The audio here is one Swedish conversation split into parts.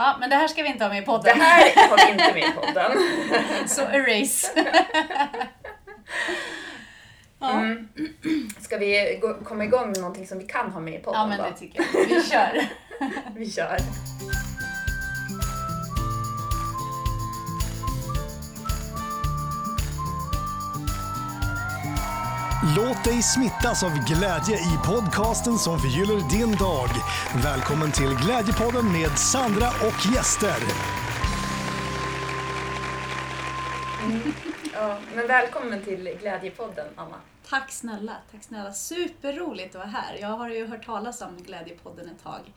Ja, men det här ska vi inte ha med i podden. Det här har vi inte med i podden. Så erase. Mm. Ska vi gå, komma igång med någonting som vi kan ha med i podden ja, men då? det tycker jag. Vi kör. Vi kör. Låt dig smittas av glädje i podcasten som förgyller din dag. Välkommen till Glädjepodden med Sandra och gäster. Ja, men välkommen till Glädjepodden, Anna. Tack snälla, tack snälla. Superroligt att vara här. Jag har ju hört talas om Glädjepodden ett tag.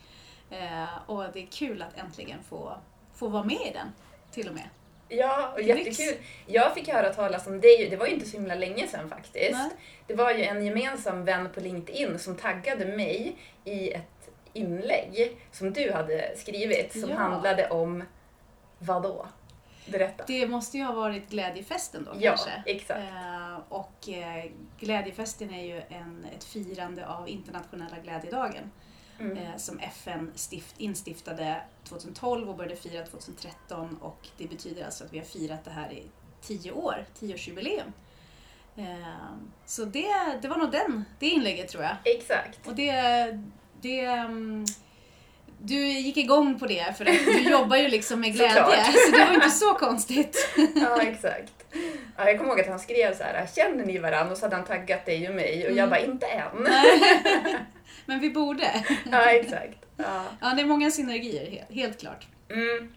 Eh, och det är kul att äntligen få, få vara med i den, till och med. Ja, och jättekul. Jag fick höra talas om dig, det var ju inte så himla länge sedan faktiskt. Nej. Det var ju en gemensam vän på LinkedIn som taggade mig i ett inlägg som du hade skrivit som Ja. handlade om vadå? Berätta. Det måste ju ha varit Glädjefesten då Ja, kanske. exakt. Eh, och eh, Glädjefesten är ju en, ett firande av internationella glädjedagen. Mm. eh, som FN stift, instiftade 2012 och började fira 2013 och det betyder alltså att vi har firat det här i tio år, tioårsjubileum. Eh, så det, det var nog den, det inlägget tror jag. Exakt. Och det, det mm, du gick igång på det för att du jobbar ju liksom med glädje så det var inte så konstigt. Ja, exakt. Ja, jag kommer ihåg att han skrev så här, känner ni varandra? Och så hade han taggat dig och mig och jag Mm. bara, inte än. Men vi borde. Ja, exakt. Ja. Ja, det är många synergier, helt, klart. Mm.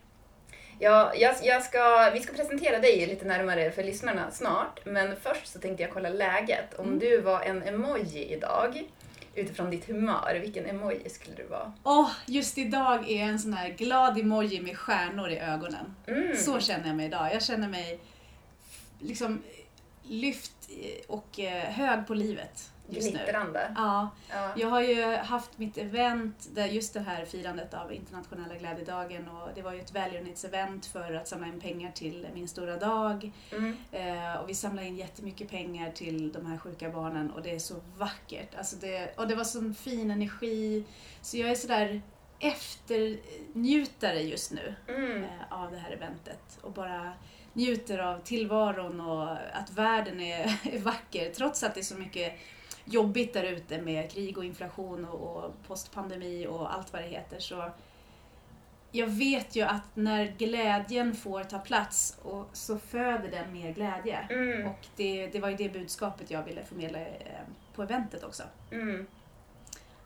Ja, jag, jag ska, vi ska presentera dig lite närmare för lyssnarna snart, men först så tänkte jag kolla läget. Om Mm. du var en emoji idag, utifrån ditt humör, vilken emoji skulle du vara? Åh, just idag är jag en sån här glad emoji med stjärnor i ögonen. Mm. Så känner jag mig idag. Jag känner mig liksom lyft och eh, hög på livet just nu. Glittrande. Ja, Ja. jag har ju haft mitt event, där just det här firandet av internationella glädjedagen och det var ju ett välgörenhetsevent för att samla in pengar till Min stora dag. Mm. Eh, och vi samlade in jättemycket pengar till de här sjuka barnen och det är så vackert. Alltså det, och det var sån fin energi. Så jag är sådär efternjutare just nu Mm. eh, av det här eventet och bara njuter av tillvaron och att världen är, är vacker trots att det är så mycket jobbigt där ute med krig och inflation och, och postpandemi och allt vad det heter. Så jag vet ju att när glädjen får ta plats och så föder den mer glädje. Mm. Och det, det var ju det budskapet jag ville förmedla eh, på eventet också. Mm.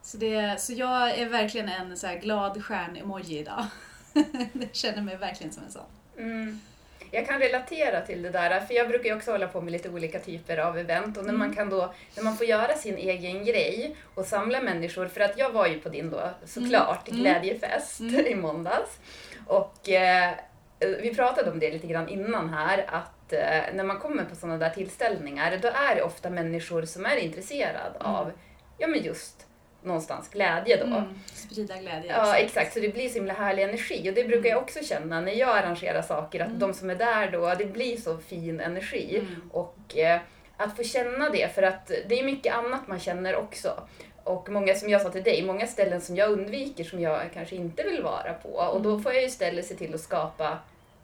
Så, det, så jag är verkligen en så glad stjärn-emoji idag. jag känner mig verkligen som en sån. Mm. Jag kan relatera till det där, för jag brukar ju också hålla på med lite olika typer av event och när man Mm. kan då, när man får göra sin egen grej och samla människor, för att jag var ju på din då såklart Mm. glädjefest Mm. i måndags och eh, vi pratade om det lite grann innan här att eh, när man kommer på sådana där tillställningar då är det ofta människor som är intresserade Mm. av, ja men just någonstans glädje då. Mm. Sprida glädje. Ja, exakt. Så det blir så himla härlig energi. Och det brukar jag också känna när jag arrangerar saker, att Mm. de som är där då, det blir så fin energi. Mm. Och eh, att få känna det, för att det är mycket annat man känner också. Och många, som jag sa till dig, många ställen som jag undviker som jag kanske inte vill vara på. Och då Mm. får jag istället se till att skapa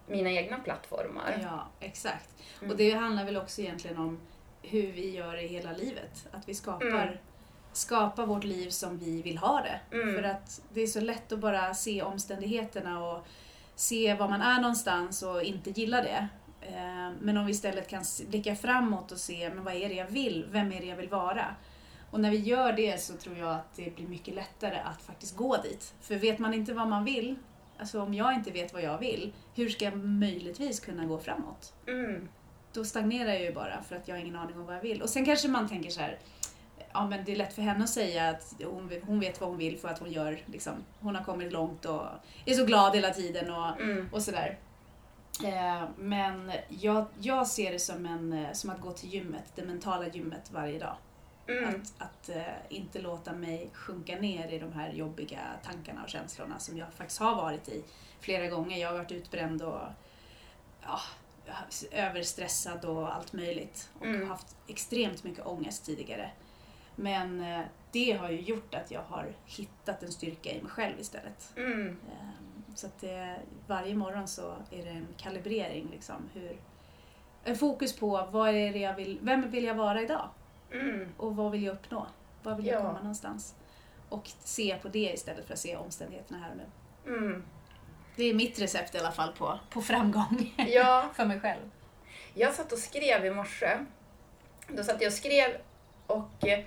mina egna plattformar. Ja, exakt. Mm. Och det handlar väl också egentligen om hur vi gör i hela livet. Att vi skapar, Skapar vårt liv som vi vill ha det. Mm. För att det är så lätt att bara se omständigheterna och se var man är någonstans och inte gilla det. Eh, Men om vi istället kan blicka framåt och se, men vad är det jag vill? Vem är det jag vill vara? Och när vi gör det så tror jag att det blir mycket lättare att faktiskt gå dit. För vet man inte vad man vill, alltså om jag inte vet vad jag vill, hur ska jag möjligtvis kunna gå framåt? Mm. Då stagnerar jag ju bara för att jag har ingen aning om vad jag vill. Och sen kanske man tänker så här, ja men det är lätt för henne att säga att hon, vet- hon vet vad hon vill för att hon gör, liksom, hon har kommit långt och är så glad hela tiden och, Mm. och sådär. Eh, men jag, jag ser det som, en, eh, som att gå till gymmet, det mentala gymmet varje dag. Mm. Att, att eh, inte låta mig sjunka ner i de här jobbiga tankarna och känslorna som jag faktiskt har varit i flera gånger. Jag har varit utbränd och ja, överstressad och allt möjligt. Och Mm. haft extremt mycket ångest tidigare. Men eh, det har ju gjort att jag har hittat en styrka i mig själv istället. Mm. Eh, så att det, varje morgon så är det en kalibrering. Liksom, hur, en fokus på vad är det jag vill, vem vill jag vara idag? Mm. Och vad vill jag uppnå? Var vill jag Ja. komma någonstans? Och se på det istället för att se omständigheterna här och nu. Mm. Det är mitt recept i alla fall på, på framgång Ja, för mig själv. Jag satt och skrev i morse. Då satt jag och skrev och eh,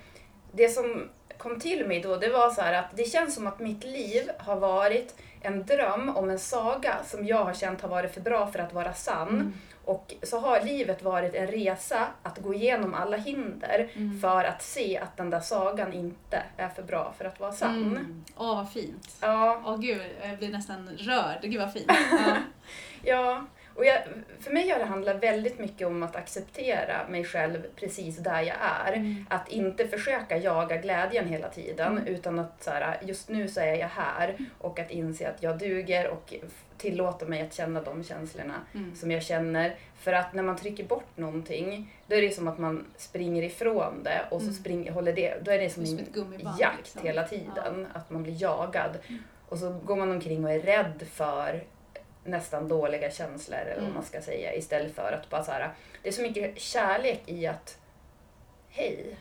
det som kom till mig då det var så att det känns som att mitt liv har varit en dröm om en saga som jag har känt har varit för bra för att vara sann. Mm. Och så har livet varit en resa att gå igenom alla hinder Mm. för att se att den där sagan inte är för bra för att vara sann. Mm. Åh, vad fint. Ja, Åh gud, jag blir nästan rörd. Gud vad fint. Ja. Ja, och jag, för mig har det handlat väldigt mycket om att acceptera mig själv precis där jag är. Mm. Att inte försöka jaga glädjen hela tiden Mm. utan att så här, just nu så är jag här och att inse att jag duger och tillåta mig att känna de känslorna Mm. som jag känner. För att när man trycker bort någonting då är det som att man springer ifrån det och så Mm. springer, håller det, då är det som en jakt liksom. hela tiden. Att man blir jagad. Och så går man omkring och är rädd för nästan dåliga känslor eller vad Mm. man ska säga istället för att bara så här, det är så mycket kärlek i att hej.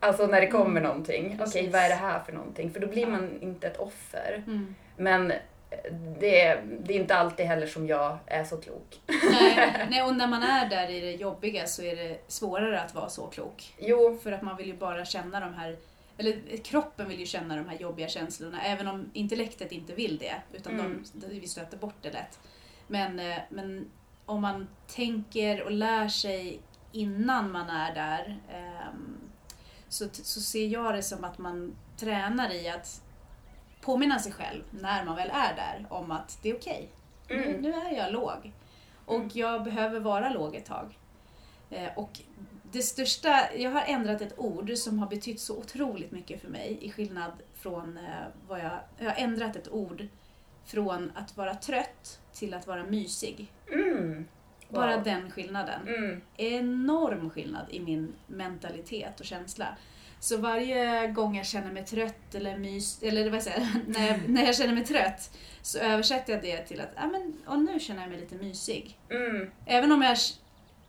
Alltså när det kommer Mm. någonting. Okej, Precis. vad är det här för någonting? För då blir man inte ett offer. Mm. Men eh, det, det är inte alltid heller som jag är så klok. Nej, nej, och när man är där i det jobbiga så är det svårare att vara så klok. Jo, För att man vill ju bara känna de här, eller kroppen vill ju känna de här jobbiga känslorna, även om intellektet inte vill det, utan Mm. de, vi stöter bort det lätt. Men, eh, men om man tänker och lär sig innan man är där, ehm, så, så ser jag det som att man tränar i att påminna sig själv, när man väl är där, om att det är okej. Nu, Mm. nu är jag låg. Och Mm. jag behöver vara låg ett tag. Eh, och det största, jag har ändrat ett ord som har betytt så otroligt mycket för mig i skillnad från eh, vad jag, jag har ändrat ett ord från att vara trött till att vara mysig. mm. Bara Wow. den skillnaden. Mm. Enorm skillnad i min mentalitet och känsla. Så varje gång jag känner mig trött eller mys, eller vad säger när jag, när jag känner mig trött så översätter jag det till att, ja men, och nu känner jag mig lite mysig. Mm. Även om jag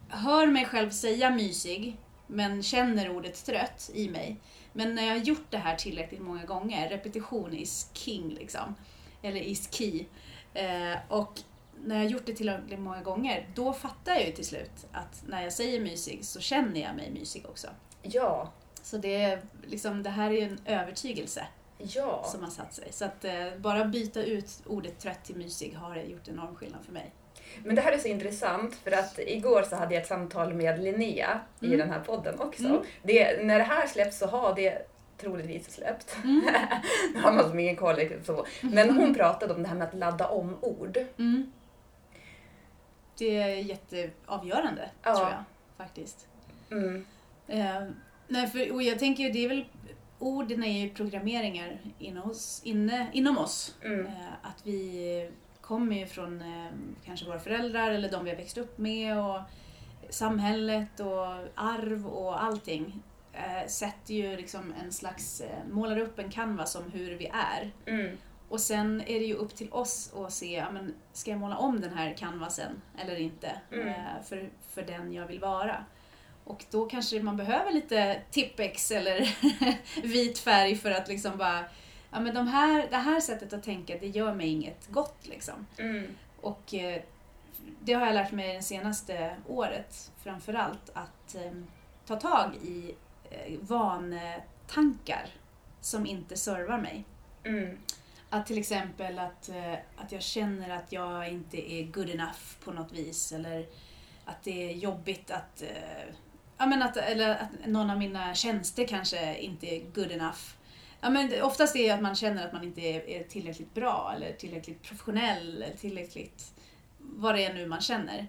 hör mig själv säga mysig, men känner ordet trött i mig. Men när jag har gjort det här tillräckligt många gånger, repetition is king liksom. Eller is key. Eh, och när jag gjort det tillräckligt många gånger, då fattar jag ju till slut att när jag säger mysig så känner jag mig mysig också. Ja, Så det, är liksom, det här är ju en övertygelse ja. som har satt sig. Så att eh, bara byta ut ordet trött till mysig har gjort enorm skillnad för mig. Men det här är så intressant för att igår så hade jag ett samtal med Linnea i Mm. den här podden också. Mm. Det, när det här släpps så har det troligtvis släppt. Mm. Nu har man som ingen koll riktigt så. Men hon pratade om det här med att ladda om ord. Mm. Det är jätteavgörande, Ja. tror jag. Faktiskt. Mm. Eh, nej, för, och jag tänker det är väl orden är ju programmeringar inom oss. Inne, inom oss. Mm. Eh, att vi kommer ju från eh, kanske våra föräldrar eller de vi har växt upp med och samhället och arv och allting. Eh, sätter ju liksom en slags, eh, målar upp en canvas om hur vi är. Mm. Och sen är det ju upp till oss att se, men, ska jag måla om den här canvasen eller inte? Mm. Eh, för, för den jag vill vara. Och då kanske man behöver lite Tippex eller vit färg för att liksom bara, ja men de här, det här sättet att tänka det gör mig inget gott liksom. Mm. Och eh, det har jag lärt mig det senaste året framförallt att eh, ta tag i vantankar som inte servar mig. Mm. Att till exempel att, eh, att jag känner att jag inte är good enough på något vis eller att det är jobbigt att, eh, ja, men att, eller att någon av mina tjänster kanske inte är good enough. Ja, men oftast är det att man känner att man inte är, tillräckligt bra eller tillräckligt professionell eller tillräckligt vad det är nu man känner.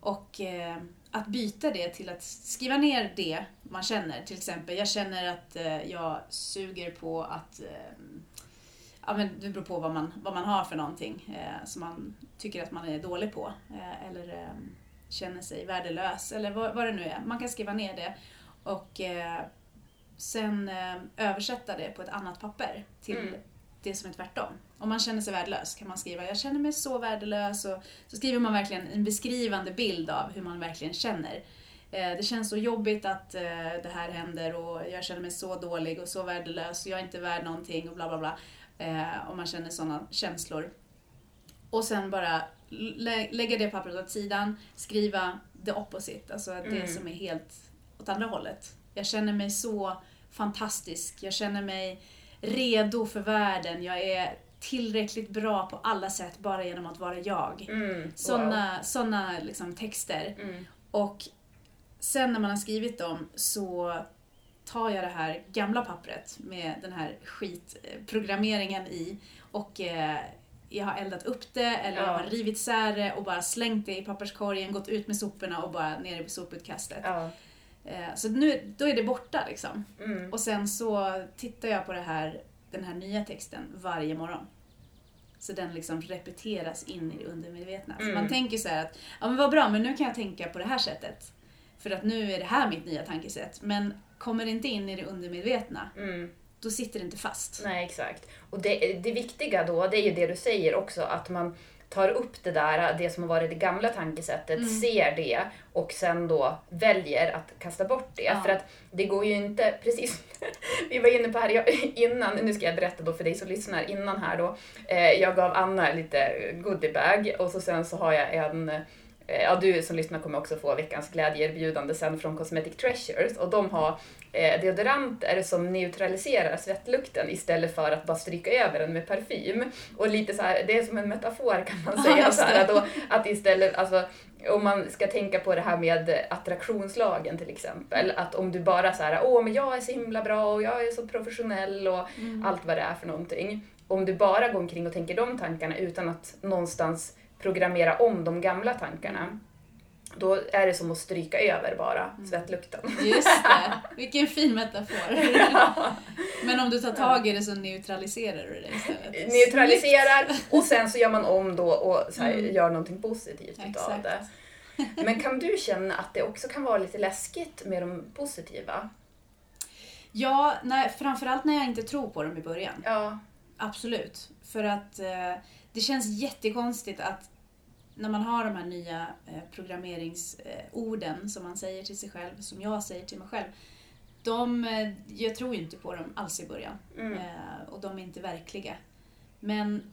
Och eh, att byta det till att skriva ner det man känner. Till exempel, jag känner att eh, jag suger på att eh, ja, men det beror på vad man, vad man har för någonting eh, som man tycker att man är dålig på. Eh, eller eh, känner sig värdelös eller vad, vad det nu är. Man kan skriva ner det och sen översätta det på ett annat papper till Mm. det som är tvärtom. Om man känner sig värdelös kan man skriva “jag känner mig så värdelös” och så skriver man verkligen en beskrivande bild av hur man verkligen känner. Eh, det känns så jobbigt att eh, det här händer och jag känner mig så dålig och så värdelös och jag är inte värd någonting och bla bla bla. Eh, om man känner sådana känslor. Och sen bara lä lägga det pappret åt sidan, skriva the opposite, alltså det Mm. som är helt åt andra hållet. Jag känner mig så fantastisk, jag känner mig redo för världen, jag är tillräckligt bra på alla sätt bara genom att vara jag. Mm. Wow. Såna liksom texter. Mm. Och sen när man har skrivit dem så tar jag det här gamla pappret med den här skitprogrammeringen i och eh, jag har eldat upp det eller jag Ja. har rivit isär det och bara slängt det i papperskorgen, gått ut med soporna och bara ner i soputkastet. Ja. Eh, så nu, då är det borta liksom. Mm. Och sen så tittar jag på det här, den här nya texten varje morgon. Så den liksom repeteras in i det undermedvetna. Mm. man tänker så här att, ja men vad bra, men nu kan jag tänka på det här sättet. För att nu är det här mitt nya tankesätt. Men kommer det inte in i det undermedvetna, Mm. då sitter det inte fast. Nej, exakt. Och det, det viktiga då, det är ju det du säger också, att man tar upp det där, det som har varit det gamla tankesättet, Mm. ser det och sen då väljer att kasta bort det. Ja. För att det går ju inte, precis, vi var inne på här innan, nu ska jag berätta då för dig som lyssnar innan här då. Eh, jag gav Anna lite goodiebag och så sen så har jag en eh, Ja, du som lyssnar kommer också få veckans glädjeerbjudande sen från Cosmetic Treasures och de har eh, deodoranter som neutraliserar svettlukten istället för att bara stryka över den med parfym. Och lite så här, det är som en metafor kan man säga. så här, att, då, att istället, alltså, om man ska tänka på det här med attraktionslagen till exempel. Att om du bara så här, åh men jag är så himla bra och jag är så professionell och Mm. allt vad det är för någonting. Om du bara går omkring och tänker de tankarna utan att någonstans programmera om de gamla tankarna. Då är det som att stryka över bara Mm. svettlukten. Just det, vilken fin metafor. Men om du tar tag i det så neutraliserar du det istället. Neutraliserar och sen så gör man om då och här, Mm. gör någonting positivt utav Exakt. det. Men kan du känna att det också kan vara lite läskigt med de positiva? Ja, när, framförallt när jag inte tror på dem i början. Ja. Absolut. För att eh, det känns jättekonstigt att när man har de här nya eh, programmeringsorden som man säger till sig själv, som jag säger till mig själv. De, eh, jag tror inte på dem alls i början. Mm. Eh, och de är inte verkliga. Men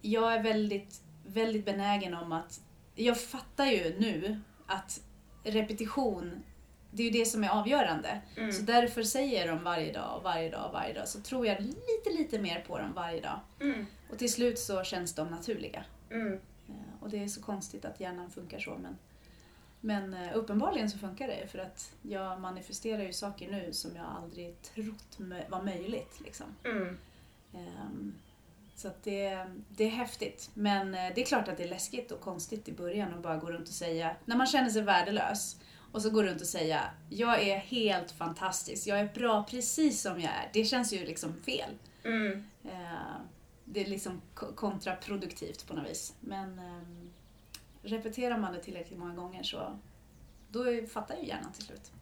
jag är väldigt, väldigt benägen om att, jag fattar ju nu att repetition, det är ju det som är avgörande. Mm. Så därför säger jag dem varje dag, varje dag, varje dag. Så tror jag lite, lite mer på dem varje dag. Mm. Och till slut så känns de naturliga. Och det är så konstigt att hjärnan funkar så. Men, men eh, uppenbarligen så funkar det för att jag manifesterar ju saker nu som jag aldrig trott var möjligt. Liksom. Mm. Ehm, Så det, det är häftigt. Men eh, det är klart att det är läskigt och konstigt i början att bara gå runt och säga, när man känner sig värdelös, och så går runt och säga jag är helt fantastisk, jag är bra precis som jag är. Det känns ju liksom fel. Mm. Eh, Det är liksom ko- kontraproduktivt på något vis. Men ehm, repeterar man det tillräckligt många gånger så då är- fattar ju hjärnan till slut.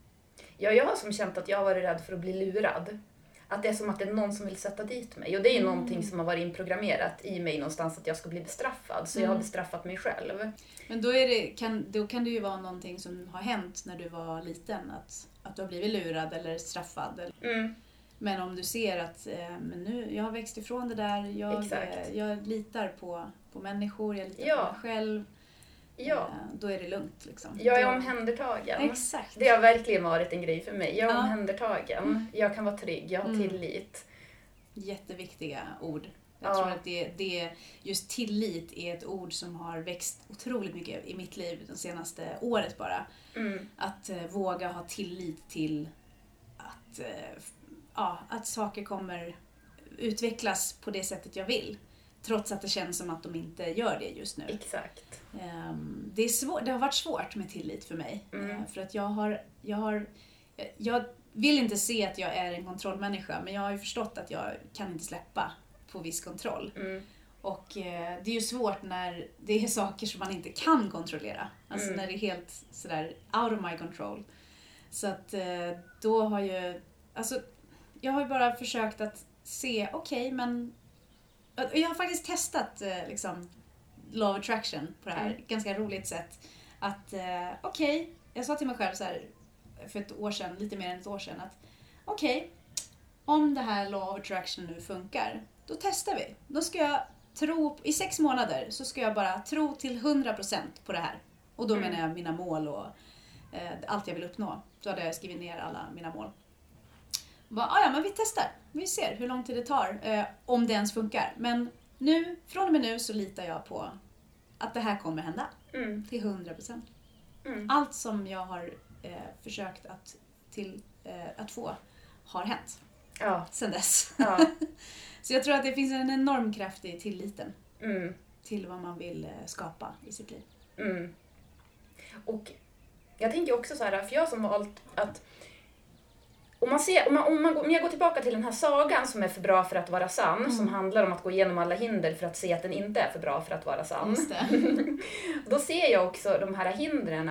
Ja, jag har som känt att jag har varit rädd för att bli lurad. Att det är som att det är någon som vill sätta dit mig. Och det är ju Mm. någonting som har varit inprogrammerat i mig någonstans att jag ska bli bestraffad. Så jag har Mm. bestraffat mig själv. Men då, är det, kan, då kan det ju vara någonting som har hänt när du var liten. Att, att du har blivit lurad eller straffad. Eller, Mm. Men om du ser att eh, men nu, jag har växt ifrån det där, jag, eh, jag litar på, på människor, jag litar Ja. på mig själv. Ja, Eh, då är det lugnt. Liksom. jag är Då- omhändertagen. Exakt. Det har verkligen varit en grej för mig. Jag är Ja. omhändertagen. Mm. Jag kan vara trygg. Jag har Mm. tillit. Jätteviktiga ord. Jag Ja. tror att det, det, just tillit är ett ord som har växt otroligt mycket i mitt liv det senaste året bara. Mm. Att eh, våga ha tillit till att, eh, ja, att saker kommer utvecklas på det sättet jag vill. Trots att det känns som att de inte gör det just nu. Exakt. Ehm, det, är svår, det har varit svårt med tillit för mig. Mm. Eh, För att jag har, jag har... Jag vill inte se att jag är en kontrollmänniska, men jag har ju förstått att jag kan inte släppa på viss kontroll. Mm. Och eh, det är ju svårt när det är saker som man inte kan kontrollera. Alltså Mm. när det är helt sådär out of my control. Så att eh, då har ju... Alltså, jag har ju bara försökt att se, okej, men och jag har faktiskt testat eh, liksom, law of attraction på det här Mm. ganska roligt sätt. Att eh, okej, jag sa till mig själv så här för ett år sedan, lite mer än ett år sedan att okej, om det här law of attraction nu funkar, då testar vi. Då ska jag tro, i sex månader så ska jag bara tro till 100% på det här. Och då Mm. menar jag mina mål och eh, allt jag vill uppnå. Så hade jag skrivit ner alla mina mål. Bara, "Ah, ja, men vi testar. Vi ser hur lång tid det tar, eh, om det ens funkar. Men nu, från och med nu så litar jag på att det här kommer hända. Mm. Till 100%. Mm. Allt som jag har eh, försökt att, till, eh, att få har hänt Ja. sedan dess. Ja. Så jag tror att det finns en enorm kraft i tilliten Mm. till vad man vill eh, skapa i sitt liv. Mm. Och jag tänker också så här, för jag som valt att om, man ser, om, man, om, man, om jag går tillbaka till den här sagan som är för bra för att vara sann, som handlar om att gå igenom alla hinder för att se att den inte är för bra för att vara sann. Då ser jag också de här hindren,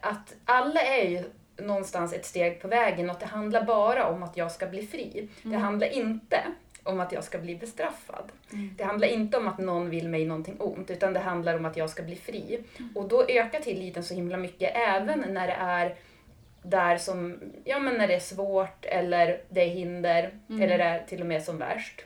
att alla är ju någonstans ett steg på vägen och det handlar bara om att jag ska bli fri. Det handlar inte om att jag ska bli bestraffad. Det handlar inte om att någon vill mig någonting ont, utan det handlar om att jag ska bli fri. Och då ökar tilliten så himla mycket, även när det är där som, ja men när det är svårt eller det är hinder, eller det är till och med som värst.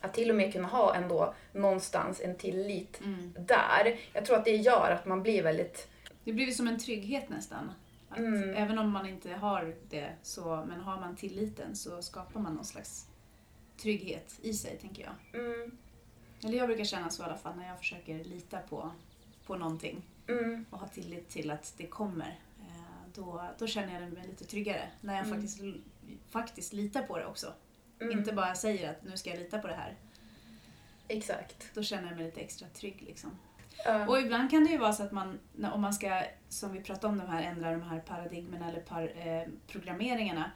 Att till och med kunna ha ändå någonstans en tillit Mm. där. Jag tror att det gör att man blir väldigt... Det blir som en trygghet nästan. Att Mm. Även om man inte har det, så, men har man tilliten så skapar man någon slags trygghet i sig, tänker jag. Mm, Eller jag brukar känna så i alla fall när jag försöker lita på, på någonting mm, och ha tillit till att det kommer. Då, då känner jag mig lite tryggare. När jag Mm. faktiskt, faktiskt litar på det också. mm, Inte bara säger att nu ska jag lita på det här. Exakt. Då känner jag mig lite extra trygg. Liksom. Ja. Och ibland kan det ju vara så att man, om man ska, som vi pratade om, de här, ändra de här paradigmerna eller par, eh, programmeringarna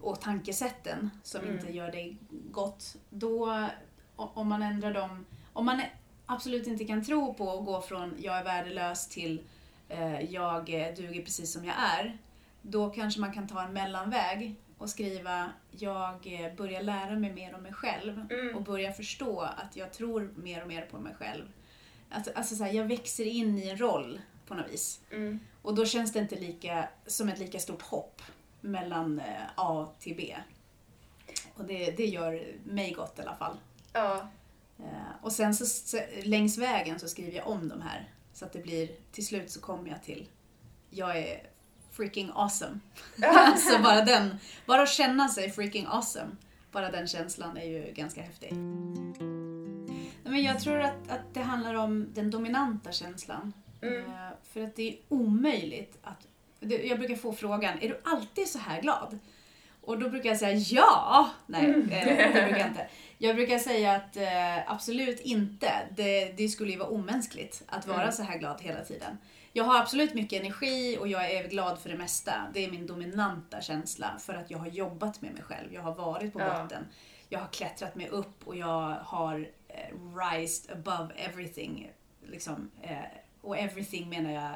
och tankesätten som Mm. inte gör dig gott. Då, om man ändrar dem, om man absolut inte kan tro på att gå från jag är värdelös till jag eh, duger precis som jag är. Då kanske man kan ta en mellanväg och skriva jag eh, börjar lära mig mer om mig själv Mm. och börjar förstå att jag tror mer och mer på mig själv. Alltså, alltså så här, jag växer in i en roll på något vis. Mm, Och då känns det inte lika, som ett lika stort hopp mellan eh, A till B. Och det, det gör mig gott i alla fall. ja. Och sen så längs vägen så skriver jag om de här. Så att det blir, till slut så kommer jag till, jag är freaking awesome. alltså bara den, bara att känna sig freaking awesome. Bara den känslan är ju ganska häftig. Men jag tror att, att det handlar om den dominanta känslan. Mm. Eh, För att det är omöjligt att... Jag brukar få frågan, är du alltid så här glad? Och då brukar jag säga ja! Nej, eh, det brukar jag inte. Jag brukar säga att eh, absolut inte. Det, det skulle ju vara omänskligt att vara Mm. så här glad hela tiden. Jag har absolut mycket energi och jag är glad för det mesta. Det är min dominanta känsla för att jag har jobbat med mig själv. Jag har varit på Ja. botten. Jag har klättrat mig upp och jag har eh, rised above everything. Liksom, eh, och everything menar jag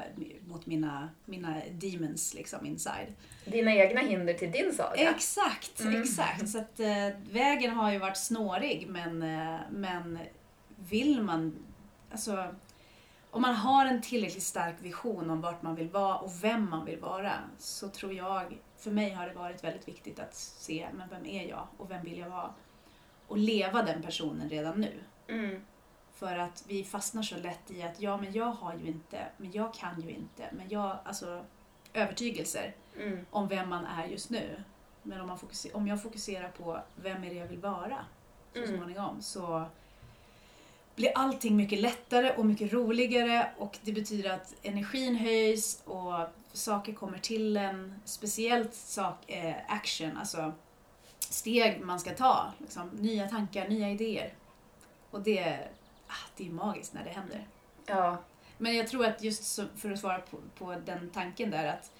mot mina, mina demons liksom inside. Dina egna hinder till din saga. Exakt, Mm. exakt. Så att eh, vägen har ju varit snårig men, eh, men vill man, alltså om man har en tillräckligt stark vision om vart man vill vara och vem man vill vara så tror jag, för mig har det varit väldigt viktigt att se, men vem är jag och vem vill jag vara? Och leva den personen redan nu. Mm, För att vi fastnar så lätt i att ja, men jag har ju inte, men jag kan ju inte, men jag, alltså övertygelser mm, om vem man är just nu. Men om, man fokuser, om jag fokuserar på vem är det jag vill vara så Mm. småningom så blir allting mycket lättare och mycket roligare och det betyder att energin höjs och saker kommer till en. Speciellt sak, eh, action, alltså steg man ska ta. Liksom, nya tankar, nya idéer. Och det, ah, det är magiskt när det händer. ja. Men jag tror att just för att svara på, på den tanken där att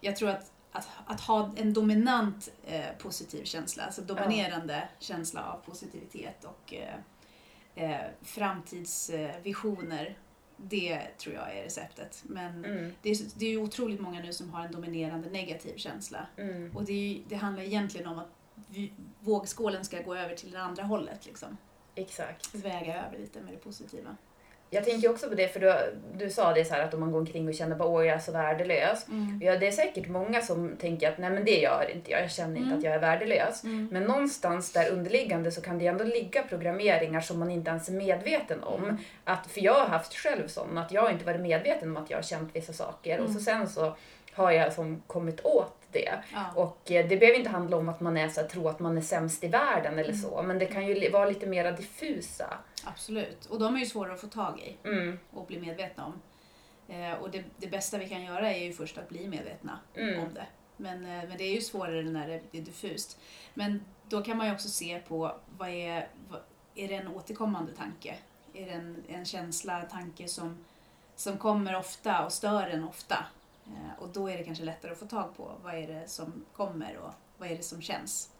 jag tror att, att, att ha en dominant eh, positiv känsla, alltså dominerande känsla av positivitet och eh, eh, framtidsvisioner, det tror jag är receptet. Men Mm, det, är, det är ju otroligt många nu som har en dominerande negativ känsla. mm, Och det, är, det handlar egentligen om att vi, vågskålen ska gå över till det andra hållet. Liksom. Exakt. väga över lite med det positiva. Jag tänker också på det, för du, du sa det så här att om man går omkring och känner bara åh jag är så värdelös. Mm. Ja, det är säkert många som tänker att nej men det gör inte jag, jag känner inte Mm. att jag är värdelös. Mm. Men någonstans där underliggande så kan det ändå ligga programmeringar som man inte ens är medveten om. Mm. Att, för jag har haft själv sån, att jag inte varit medveten om att jag har känt vissa saker. Och så Mm. sen så har jag som kommit åt det. Ja. Och eh, det behöver inte handla om att man är så här, tror att man är sämst i världen eller Mm. så. Men det kan ju vara lite mer diffusa. Absolut. Och de är ju svåra att få tag i Mm, och bli medvetna om. Eh, och det, det bästa vi kan göra är ju först att bli medvetna mm, om det. Men, eh, men det är ju svårare när det är diffust. Men då kan man ju också se på vad är, vad, är det en återkommande tanke? Är det en, en känsla, tanke som, som kommer ofta och stör en ofta? Eh, och då är det kanske lättare att få tag på vad är det som kommer och vad är det som känns.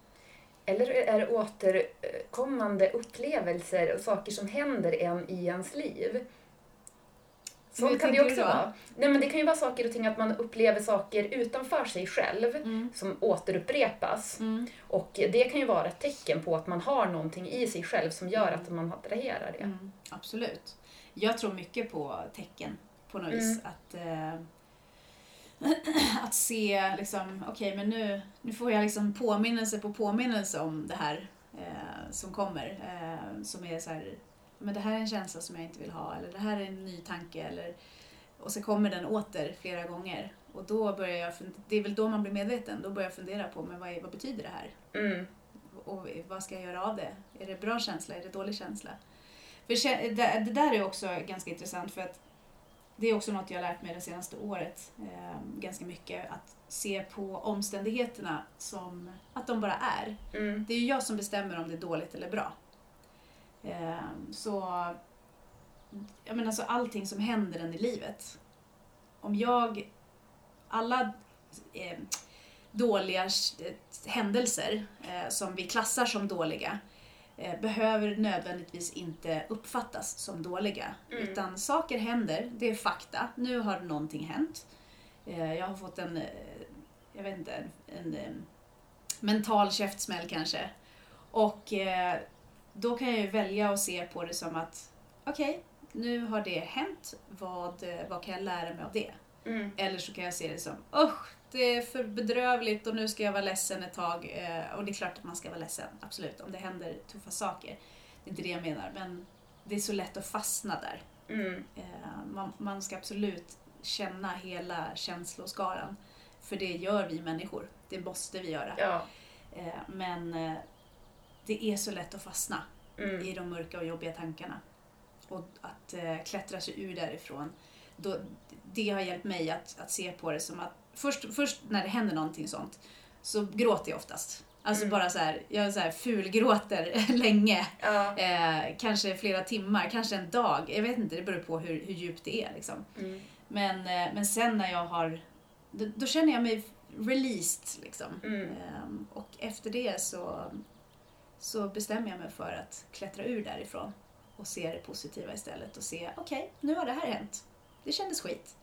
Eller är det återkommande upplevelser och saker som händer en i ens liv? Sånt kan det också vara. Nej, men det kan ju vara saker och ting att man upplever saker utanför sig själv Mm. som återupprepas. Mm. Och det kan ju vara ett tecken på att man har någonting i sig själv som gör att man attraherar det. Mm, absolut. Jag tror mycket på tecken på något Mm. vis. Att, eh, att se liksom, okej men nu, nu får jag liksom påminnelse på påminnelse om det här eh, som kommer. Eh, som är så här, men det här är en känsla som jag inte vill ha eller det här är en ny tanke. Eller, och så kommer den åter flera gånger. Och då börjar jag, det är väl då man blir medveten, då börjar jag fundera på men vad, är, vad betyder det här? Mm. och vad ska jag göra av det? Är det bra känsla? Är det dålig känsla? För det där är också ganska intressant för att det är också något jag har lärt mig det senaste året eh, ganska mycket. Att se på omständigheterna som att de bara är. Mm. Det är ju jag som bestämmer om det är dåligt eller bra. Eh, så jag menar så allting som händer en i livet. Om jag, alla eh, dåliga händelser eh, som vi klassar som dåliga behöver nödvändigtvis inte uppfattas som dåliga. Mm. Utan saker händer, det är fakta. Nu har någonting hänt. Eh, jag har fått en, eh, jag vet inte, en, en eh, mental käftsmäll kanske. Och eh, då kan jag ju välja att se på det som att okej, nu har det hänt. Vad, eh, vad kan jag lära mig av det? Mm. Eller så kan jag se det som usch, det är för bedrövligt och nu ska jag vara ledsen ett tag. Eh, Och det är klart att man ska vara ledsen, absolut, om det händer tuffa saker. Det är inte det jag menar, men det är så lätt att fastna där. Mm. Eh, Man, man ska absolut känna hela känsloskalan. För det gör vi människor, det måste vi göra. Ja. Eh, Men det är så lätt att fastna Mm. i de mörka och jobbiga tankarna. Och att klättra sig ur därifrån. Då, det har hjälpt mig att, att se på det som att först, först när det händer någonting sånt så gråter jag oftast. Alltså Mm. bara så här, jag så här fulgråter länge. Ja. Eh, kanske flera timmar, kanske en dag. Jag vet inte, det beror på hur, hur djupt det är. Liksom. Mm. Men, eh, men sen när jag har... Då, då känner jag mig released. Liksom. Mm. Ehm, och efter det så, så bestämmer jag mig för att klättra ur därifrån och se det positiva istället och se, okej, nu har det här hänt. Det kändes skit.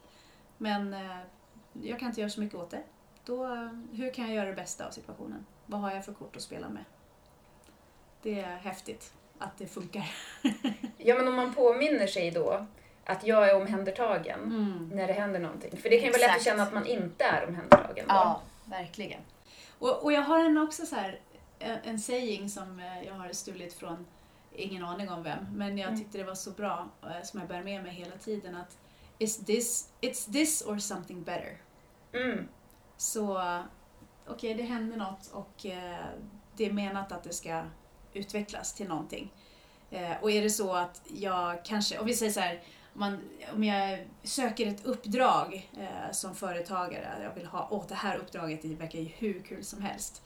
Men eh, jag kan inte göra så mycket åt det. Då, eh, hur kan jag göra det bästa av situationen? Vad har jag för kort att spela med? Det är häftigt att det funkar. ja, men om man påminner sig då att jag är omhändertagen Mm. när det händer någonting. För det kan ju vara lätt att känna att man inte är omhändertagen då. verkligen. Och, och jag har en också så här, en, en saying som eh, jag har stulit från, ingen aning om vem, men jag Mm. tyckte det var så bra, eh, som jag bär med mig hela tiden, att Is this, it's this or something better. Mm. Så okej, det händer något och eh, det är menat att det ska utvecklas till någonting. Eh, och är det så att jag kanske, om vi säger så här, om, man, om jag söker ett uppdrag eh, som företagare, jag vill ha, åh det här uppdraget det verkar ju hur kul som helst.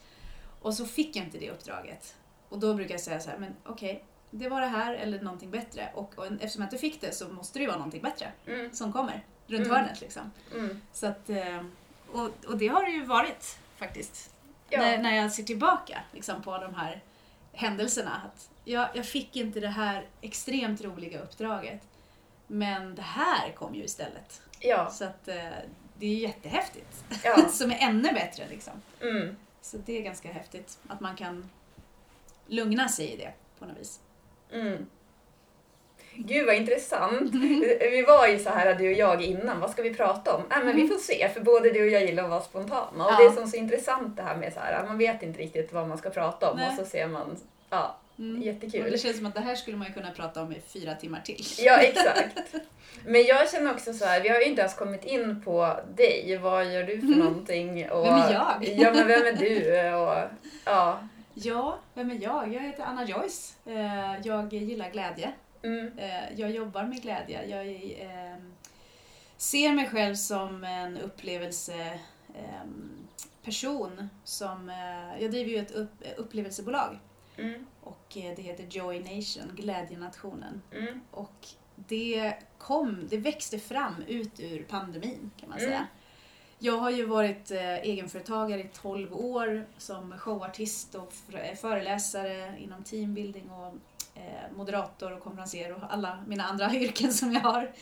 Och så fick jag inte det uppdraget. Och då brukar jag säga så här, men okej, det var det här eller någonting bättre. Och, och eftersom jag inte fick det så måste det ju vara någonting bättre Mm. som kommer runt Mm. hörnet liksom. Mm. Så att, eh, och, och det har det ju varit faktiskt. Ja. När, när jag ser tillbaka liksom, på de här händelserna. Att jag, jag fick inte det här extremt roliga uppdraget. Men det här kom ju istället. Ja. Så att eh, det är ju jättehäftigt. Ja. Som är ännu bättre liksom. Mm. Så det är ganska häftigt att man kan lugna sig i det på något vis. Mm. Gud vad intressant. Vi var ju så här du och jag innan, vad ska vi prata om? Äh, men vi får se, för både du och jag gillar att vara spontana. Och Ja. det är som så intressant det här med så här, man vet inte riktigt vad man ska prata om Nej. och så ser man, ja, Mm. Och jättekul. det känns som att det här skulle man ju kunna prata om i fyra timmar till. Ja, exakt. Men jag känner också så här, vi har ju inte ens kommit in på dig. Vad gör du för någonting? Och, Mm. Vem är jag? Ja, men vem är du? Och, ja. Ja, vem är jag? Jag heter Anna Joyce. Eh, Jag gillar glädje. Mm, Eh, Jag jobbar med glädje. Jag eh, ser mig själv som en upplevelseperson. Som, eh, jag driver ju ett upp, upplevelsebolag mm, och eh, det heter Joy Nation, Glädjenationen. mm, Och det kom, det växte fram ut ur pandemin kan man Mm. säga. Jag har ju varit egenföretagare i 12 år som showartist och föreläsare inom teambuilding och Eh, moderator och konferenser och alla mina andra yrken som jag har.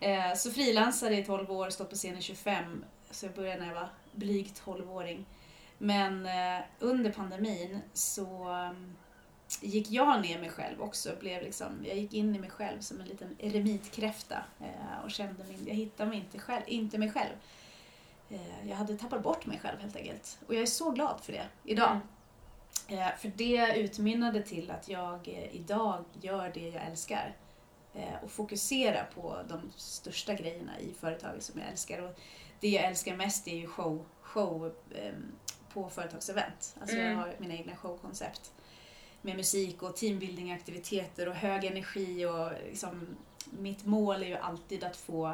Eh, så frilansare i 12 år, stått på scen i 25, så jag började när jag var blyg 12-åring. Men eh, under pandemin så mm, gick jag ner mig själv också. Blev liksom, jag gick in i mig själv som en liten eremitkräfta och kände min, jag hittade mig inte, själv, inte mig själv. Jag hade tappat bort mig själv helt enkelt. Och jag är så glad för det idag. Mm för det utmynnade till att jag eh, idag gör det jag älskar. Eh, och fokuserar på de största grejerna i företaget som jag älskar. Och det jag älskar mest är ju show, show ehm, på företagsevent. Alltså jag Mm. har mina egna showkoncept. Med musik och teambuilding-aktiviteter och hög energi och liksom, mitt mål är ju alltid att få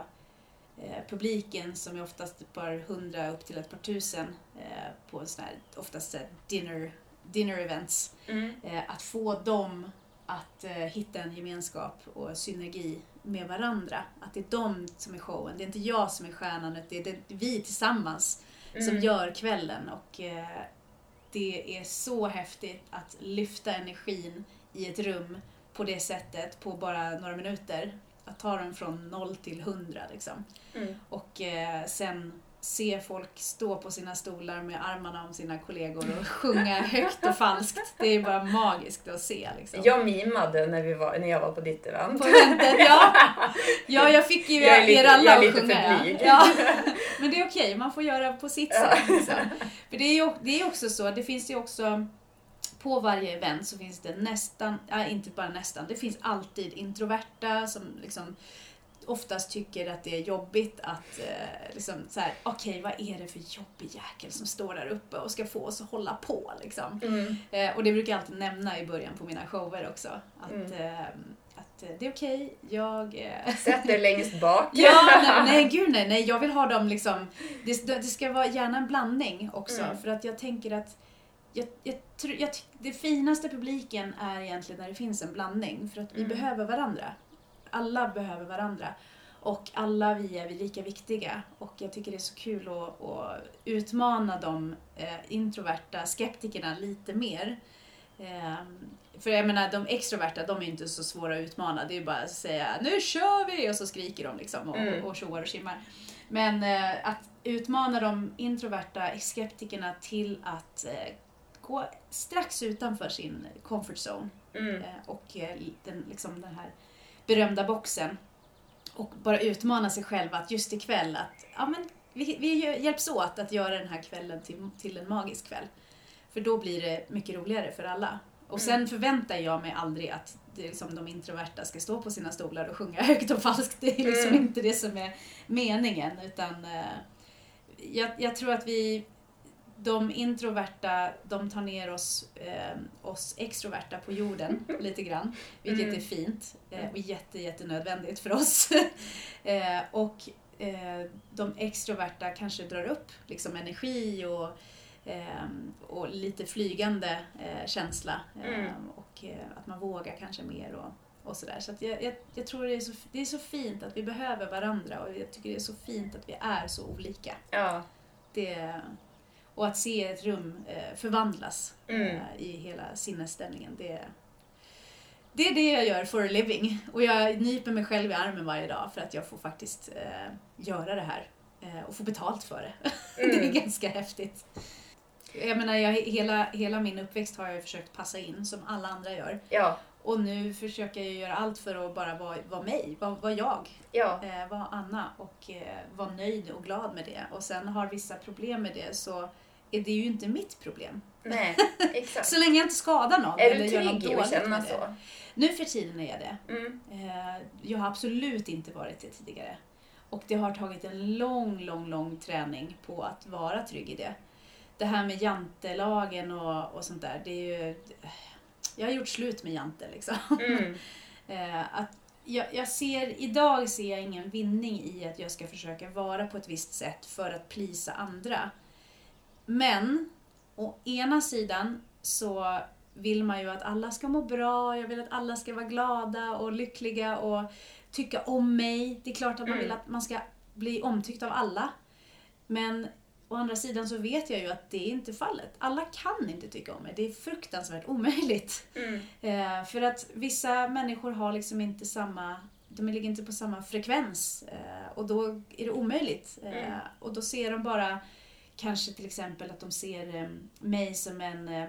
eh, publiken som är oftast ett par hundra upp till ett par tusen eh, på sån här, oftast så här dinner, dinner events. mm, Eh, att få dem att eh, hitta en gemenskap och synergi med varandra. Att det är de som är showen. Det är inte jag som är stjärnan, utan det är vi tillsammans som mm. gör kvällen. Och eh, det är så häftigt att lyfta energin i ett rum på det sättet på bara några minuter. Att ta den från noll till hundra liksom. Mm. Och sen se folk stå på sina stolar med armarna om sina kollegor och sjunga högt och falskt. Det är bara magiskt att se. Liksom. Jag mimade när, vi var, när jag var på ditt event. På eventet, ja. ja, jag fick ju Jag är lite- er alla jag är att lite sjunga. för ja. blyg. Ja. Men det är okej, man får göra på sitt sätt. Liksom. För det är ju det är också så, det finns ju också på varje event så finns det nästan, ja, inte bara nästan, det finns alltid introverta som liksom oftast tycker att det är jobbigt att eh, liksom så här, okej vad är det för jobbig jäkel som står där uppe och ska få oss att hålla på liksom. Mm. Eh, och det brukar jag alltid nämna i början på mina shower också. Att, Mm. eh, att eh, det är okej, jag... Eh, Sätt dig längst bak. ja, nej, nej gud nej, nej, jag vill ha dem liksom... Det, det ska vara gärna en blandning också Mm. för att jag tänker att jag, jag, jag, det finaste publiken är egentligen när det finns en blandning för att vi Mm. behöver varandra. Alla behöver varandra. Och alla vi är vi lika viktiga. Och jag tycker det är så kul att, att utmana de eh, introverta skeptikerna lite mer. Ehm, för jag menar, de extroverta, de är ju inte så svåra att utmana. Det är ju bara att säga nu kör vi! Och så skriker de liksom och, Mm. och tjoar och tjimmar. Men eh, att utmana de introverta skeptikerna till att eh, gå strax utanför sin comfort zone Mm. och den, liksom den här berömda boxen och bara utmana sig själv att just ikväll att ja, men vi, vi hjälps åt att göra den här kvällen till, till en magisk kväll. För då blir det mycket roligare för alla. Och sen Mm. förväntar jag mig aldrig att det liksom de introverta ska stå på sina stolar och sjunga högt och falskt. Det är liksom Mm. inte det som är meningen. Utan eh, jag, jag tror att vi, de introverta, de tar ner oss, eh, oss extroverta på jorden lite grann. Vilket Mm. är fint eh, och jätte, jättenödvändigt för oss. eh, och eh, de extroverta kanske drar upp liksom energi och, eh, och lite flygande eh, känsla. Mm. Och eh, att man vågar kanske mer och, och sådär. Så att jag, jag, jag tror det är, så, det är så fint att vi behöver varandra och jag tycker det är så fint att vi är så olika. Ja. Det, och att se ett rum eh, förvandlas Mm. eh, i hela sinnesstämningen. Det, det är det jag gör for a living. Och jag nyper mig själv i armen varje dag för att jag får faktiskt eh, göra det här. Och få betalt för det. det är Mm. ganska häftigt. Jag menar, jag, hela, hela min uppväxt har jag försökt passa in som alla andra gör. Ja. Och nu försöker jag göra allt för att bara vara, vara mig, vara, vara jag, Ja. eh, vara Anna och eh, vara nöjd och glad med det. Och sen har vissa problem med det så är det ju inte mitt problem. Nej, exakt. Så länge jag inte skadar någon är eller du trygg i att känna med det. så? Nu för tiden är jag det. Mm. Eh, Jag har absolut inte varit det tidigare. Och det har tagit en lång, lång, lång träning på att vara trygg i det. Det här med jantelagen och, och sånt där, det är ju... Jag har gjort slut med jante liksom. Mm. Eh, Att jag, jag ser, idag ser jag ingen vinning i att jag ska försöka vara på ett visst sätt för att plisa andra. Men, å ena sidan så vill man ju att alla ska må bra, jag vill att alla ska vara glada och lyckliga och tycka om mig. Det är klart att man Mm. vill att man ska bli omtyckt av alla. Men å andra sidan så vet jag ju att det är inte fallet. Alla kan inte tycka om mig. Det är fruktansvärt omöjligt. Mm. Eh, för att vissa människor har liksom inte samma, de ligger inte på samma frekvens eh, och då är det omöjligt. Eh, Mm. och då ser de bara kanske till exempel att de ser eh, mig som en, eh,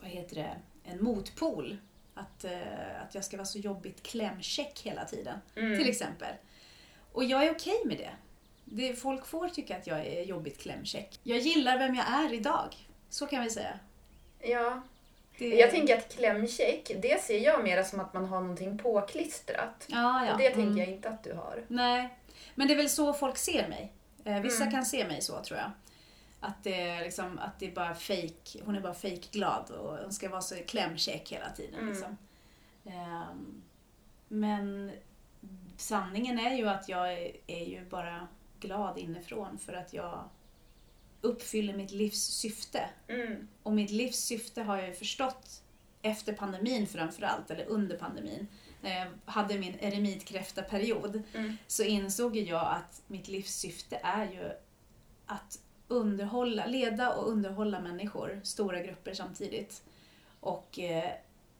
vad heter det, en motpol. Att, eh, att jag ska vara så jobbigt klämkäck hela tiden, Mm. till exempel. Och jag är okej med det. det. Folk får tycka att jag är jobbigt klämkäck. Jag gillar vem jag är idag. Så kan vi säga. Ja. Det... Jag tänker att klämcheck, det ser jag mer som att man har någonting påklistrat. ja, ja. Och det Mm. tänker jag inte att du har. Nej, men det är väl så folk ser mig. Eh, vissa Mm. kan se mig så tror jag. Att det är, liksom, att det är bara fake. hon är bara fake glad och hon ska vara så klämkäck hela tiden. Mm. Liksom. Ehm, men sanningen är ju att jag är, är ju bara glad inifrån för att jag uppfyller mitt livs syfte. Mm. Och mitt livs syfte har jag ju förstått efter pandemin framförallt, eller under pandemin. När jag hade min eremitkräftaperiod Mm. så insåg jag att mitt livs syfte är ju att underhålla, leda och underhålla människor, stora grupper samtidigt. Och eh,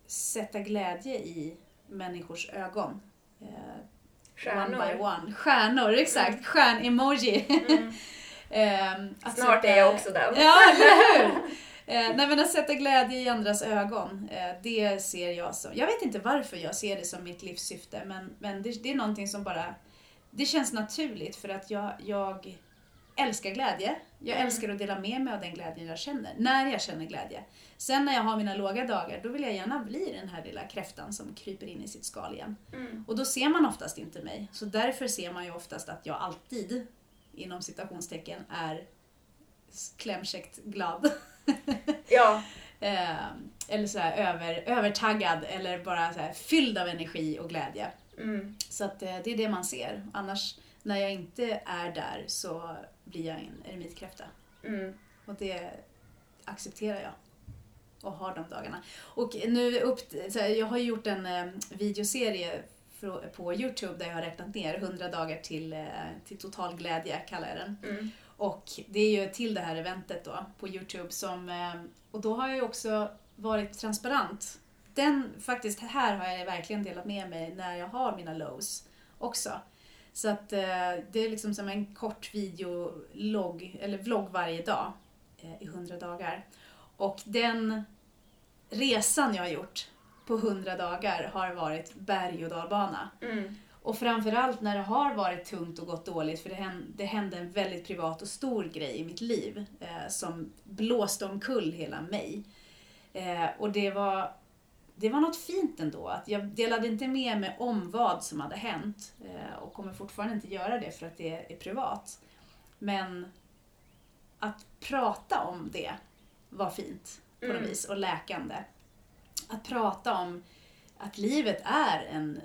sätta glädje i människors ögon. Eh, One by Stjärnor. one. Stjärnor, exakt. Stjärn-emoji. Mm. Att Snart sätta- är jag också den. Ja, eller hur? Eh, nej, men att sätta glädje i andras ögon, eh, det ser jag som... Jag vet inte varför jag ser det som mitt livssyfte, men, men det, det är någonting som bara... Det känns naturligt för att jag, jag älskar glädje. Jag Mm. älskar att dela med mig av den glädjen jag känner, när jag känner glädje. Sen när jag har mina låga dagar, då vill jag gärna bli den här lilla kräftan som kryper in i sitt skal igen. Mm. Och då ser man oftast inte mig. Så därför ser man ju oftast att jag alltid, inom citationstecken, är klämkäckt glad. Ja, Eh, eller så här över, övertaggad eller bara så här fylld av energi och glädje. mm. Så att eh, det är det man ser. Annars, när jag inte är där så blir jag en eremitkräfta. Mm. Och det accepterar jag. Och har de dagarna. Och nu upp, så här, jag har gjort en eh, videoserie på Youtube där jag har räknat ner 100 dagar till, eh, till total glädje, kallar jag den. Mm. Och det är ju till det här eventet då på Youtube som, eh, och då har jag ju också varit transparent. Den, faktiskt här har jag verkligen delat med mig när jag har mina lows också. Så att eh, det är liksom som en kort videologg, eller vlogg varje dag eh, i 100 dagar. Och den resan jag har gjort på 100 dagar har varit berg och dalbana. Mm. Och framförallt när det har varit tungt och gått dåligt, för det hände, det hände en väldigt privat och stor grej i mitt liv eh, som blåste omkull hela mig. Eh, och det var, det var något fint ändå, att jag delade inte med mig om vad som hade hänt eh, och kommer fortfarande inte göra det för att det är privat. Men att prata om det var fint på något Mm. vis och läkande. Att prata om att livet är en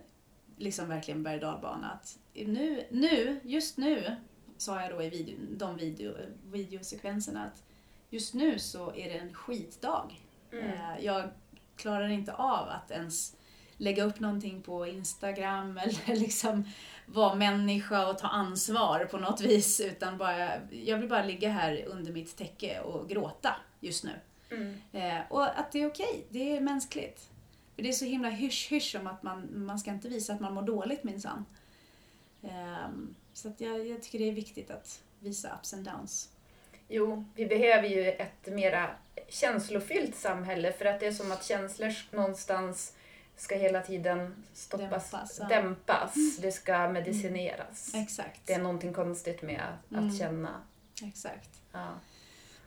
liksom verkligen berg. Att nu, nu, just nu, sa jag då i video, de video, videosekvenserna, att just nu så är det en skitdag. Mm. Eh, Jag klarar inte av att ens lägga upp någonting på Instagram eller liksom vara människa och ta ansvar på något vis. Utan bara, jag vill bara ligga här under mitt täcke och gråta just nu. Mm. Eh, och att det är okej, det är mänskligt. Det är så himla hysch-hysch om att man, man ska inte visa att man mår dåligt minsann. Ehm, så att jag, jag tycker det är viktigt att visa ups and downs. Jo, vi behöver ju ett mera känslofyllt samhälle för att det är som att känslor någonstans ska hela tiden stoppas, Dämpas, ja. dämpas. Det ska medicineras. Exakt. Det är någonting konstigt med att, Mm. känna. Exakt. Ja.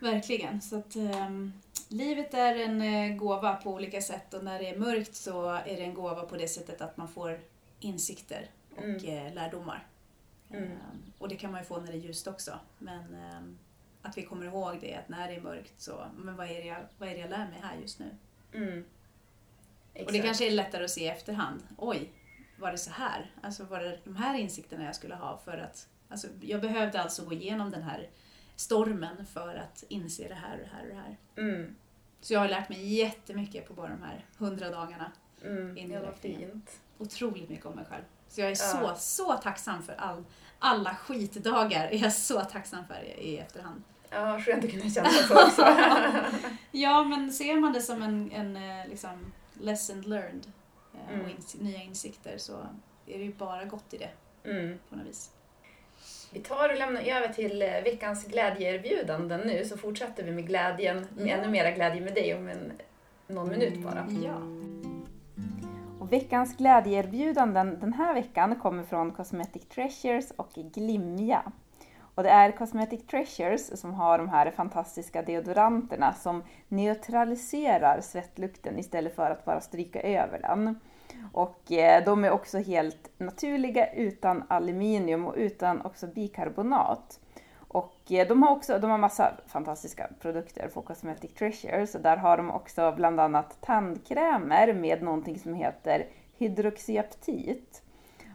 Verkligen. Så att, ehm, livet är en eh, gåva på olika sätt och när det är mörkt så är det en gåva på det sättet att man får insikter och Mm. eh, lärdomar. Mm. Ehm, och det kan man ju få när det är ljust också. Men ehm, att vi kommer ihåg det, att när det är mörkt så, men vad är det jag, vad är det jag lär mig här just nu? Mm. Och det kanske är lättare att se i efterhand. Oj, var det så här? Alltså var det de här insikterna jag skulle ha för att... Alltså, jag behövde alltså gå igenom den här stormen för att inse det här och det här och det här. Mm. Så jag har lärt mig jättemycket på bara de här hundra dagarna. Mm. In Ja, fint. Otroligt mycket om mig själv. Så jag är Ja. så, så tacksam för all, alla skitdagar. är jag så tacksam för i, i efterhand. Ja, skönt att kunna känna så också. Ja, men ser man det som en, en eh, liksom, lesson learned eh, och Mm. ins- nya insikter så är det ju bara gott i det Mm. på något vis. Vi tar och lämnar över till eh, veckans glädjeerbjudanden nu så fortsätter vi med glädjen, med ännu mera glädje med dig om en, någon minut bara. Ja. Och veckans glädjeerbjudanden den här veckan kommer från Cosmetic Treasures och Glimja. Och det är Cosmetic Treasures som har de här fantastiska deodoranterna som neutraliserar svettlukten istället för att bara stryka över den. Och eh, de är också helt naturliga utan aluminium och utan också bikarbonat. Och eh, de har också de har massa fantastiska produkter på Cosmetic Treasures. Och där har de också bland annat tandkrämer med någonting som heter hydroxyaptit.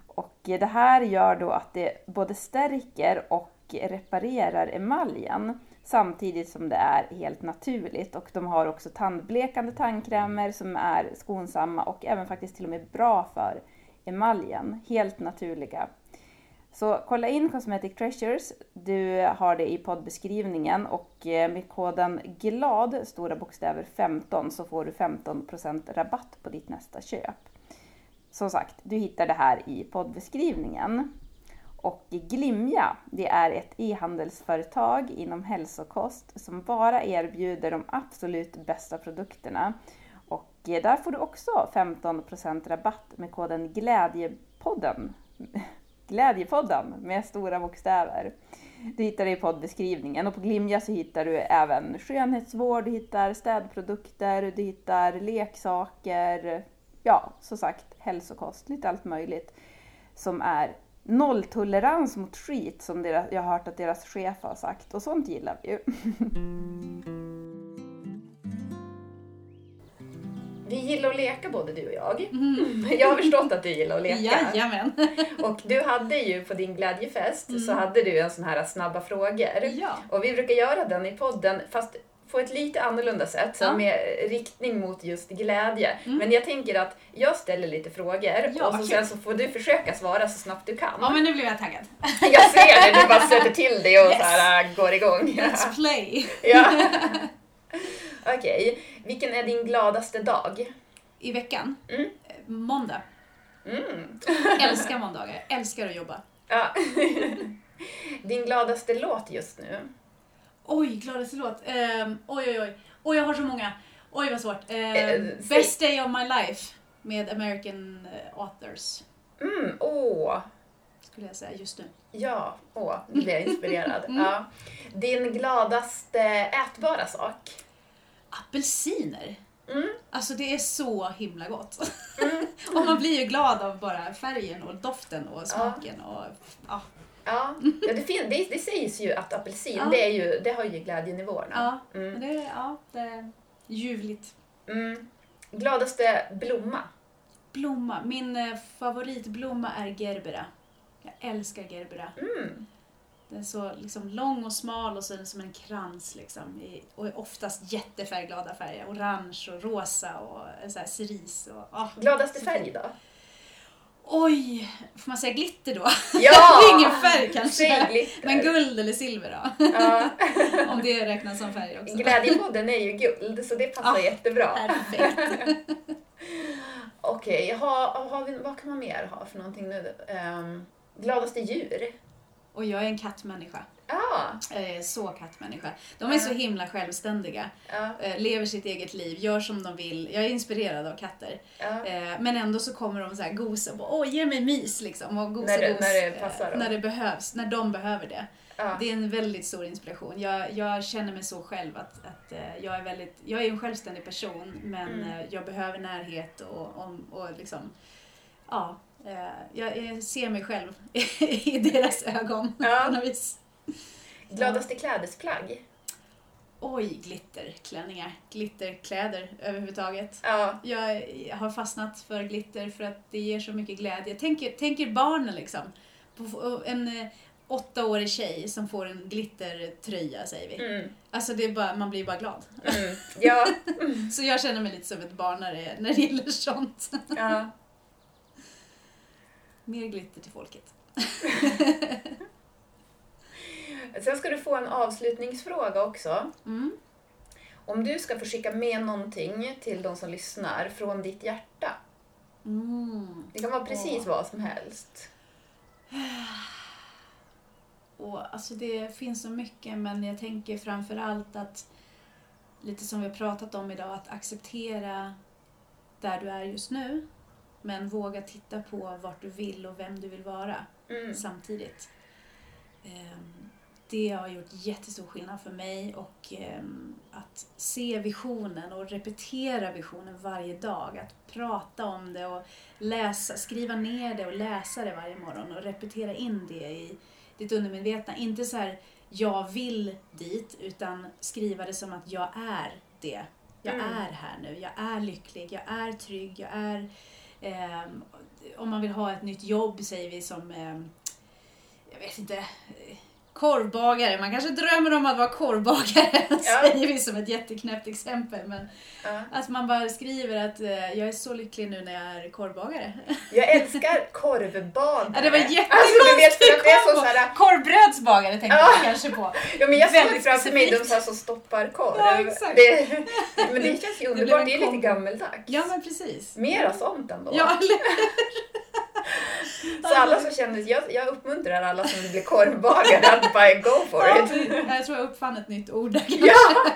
Och eh, det här gör då att det både stärker och reparerar emaljen samtidigt som det är helt naturligt. Och de har också tandblekande tandkrämer som är skonsamma och även faktiskt till och med bra för emaljen. Helt naturliga. Så kolla in Cosmetic Treasures. Du har det i poddbeskrivningen och eh, med koden GLAD, stora bokstäver 15, så får du 15% rabatt på ditt nästa köp. Som sagt, du hittar det här i poddbeskrivningen. Och Glimja, det är ett e-handelsföretag inom hälsokost som bara erbjuder de absolut bästa produkterna. Och eh, där får du också 15% rabatt med koden GLÄDJEPODDEN. Glädjepodden med stora bokstäver. Du hittar det i poddbeskrivningen och på Glimja så hittar du även skönhetsvård, du hittar städprodukter, du hittar leksaker, ja, som sagt hälsokost, lite allt möjligt som är nolltolerans mot skit som deras, jag har hört att deras chef har sagt och sånt gillar vi ju. Vi gillar att leka både du och jag. Jag har förstått att du gillar att leka. Jajamän. Och du hade ju på din glädjefest så hade du en sån här snabba frågor. Ja. Och vi brukar göra den i podden fast på ett lite annorlunda sätt, Ja. med riktning mot just glädje. Men jag tänker att jag ställer lite frågor Ja, och så sen så får du försöka svara så snabbt du kan. ja, men nu blev jag taggad. Jag ser det, du bara sätter till det och Yes. så här, äh, går igång. Let's play. Ja. Okej, vilken är din gladaste dag? I veckan. Mm. Måndag. Mm. Älskar måndagar. Älskar att jobba. Ja. Din gladaste låt just nu? Oj, gladaste låt. Um, oj, oj, oj. Oj, jag har så många. Oj, vad svårt. Ehm, Eh, säg- Best Day of My Life med American eh, Authors, Mm, åh, skulle jag säga just nu. ja, åh, nu blir jag inspirerad. Mm. Ja. Din gladaste ätbara sak? Apelsiner. Mm. Alltså det är så himla gott. och man blir ju glad av bara färgen och doften och smaken. Och, ja. Ja, ja det, fin- det, det sägs ju att apelsin, Ja. det, är ju, det har ju glädjenivåerna. Ja, Mm. det, ja, det är ljuvligt. Mm. Gladaste blomma? Blomma. Min eh, favoritblomma är gerbera. Jag älskar gerbera. Mm. Den är så liksom lång och smal och så är den som en krans liksom. I, och är oftast jättefärgglada färger. Orange och rosa och eh, så här cerise. Och, ah. Gladaste färg då? Oj! Får man säga glitter då? Ja! det är ingen färg kanske. Men guld eller silver då? Ja. Om det räknas som färg också. Glädjepodden är ju guld, så det passar Ja. jättebra. Perfekt. Okej, ha, har vi, vad kan man mer ha för någonting nu? Um, gladaste djur? Och jag är en kattmänniska. Jag är så kattmänniska. De är så himla självständiga. Ja. eh, Lever sitt eget liv, gör som de vill. Jag är inspirerad av katter. Eh, Men ändå så kommer de så här gosa och bara, åh ge mig mys liksom. Och gosa När det- gos, när det eh, passar dem. När det behövs, när de behöver det. Det är en väldigt stor inspiration. Jag, jag känner mig så själv att, att eh, jag är väldigt, jag är en självständig person men Mm. eh, jag behöver närhet och, och, och liksom, ja. eh, jag ser mig själv i deras ögon Ja. på något vis. Gladaste klädesplagg? Oj, glitterklänningar, glitterkläder överhuvudtaget. Ja. Jag har fastnat för glitter för att det ger så mycket glädje. Tänker, tänker barnen liksom. En eh, åttaårig tjej som får en glittertröja säger vi. Mm. Alltså det är bara, man blir bara glad. Mm. Ja. Så jag känner mig lite som ett barn när det, när det gäller sånt. ja. Mer glitter till folket. Sen ska du få en avslutningsfråga också. Mm. Om du ska få skicka med någonting till de som lyssnar från ditt hjärta. Mm. Det kan vara precis Åh. vad som helst. Och, alltså det finns så mycket men jag tänker framför allt att lite som vi har pratat om idag, att acceptera där du är just nu men våga titta på vart du vill och vem du vill vara Mm. samtidigt. Ehm, Det har gjort jättestor skillnad för mig och ehm, att se visionen och repetera visionen varje dag. Att prata om det och läsa, skriva ner det och läsa det varje morgon och repetera in det i ditt undermedvetna. Inte så här, jag vill dit, utan skriva det som att jag är det. Jag Mm. är här nu, jag är lycklig, jag är trygg, jag är... ehm, om man vill ha ett nytt jobb säger vi som, ehm, jag vet inte, eh, korvbagare. Man kanske drömmer om att vara korvbagare, säger vi som ett jätteknäppt exempel. Men Ja. att man bara skriver att eh, jag är så lycklig nu när jag är korvbagare. Jag älskar korvbagare. Ja, det var jättekonstigt Alltså, det så, här, Korvbrödsbagare tänkte Ja. jag kanske på. Ja, men jag såg framför mig de specifikt. så här som stoppar korv. Ja. Det, men det känns ju underbart. en Det är lite gammeldags. Ja men precis. Mera sånt ändå. Ja, eller Så alla som känner, jag, jag uppmuntrar alla som vill bli korvbagare att bara go for it. Jag tror jag uppfann ett nytt ord där. Ja!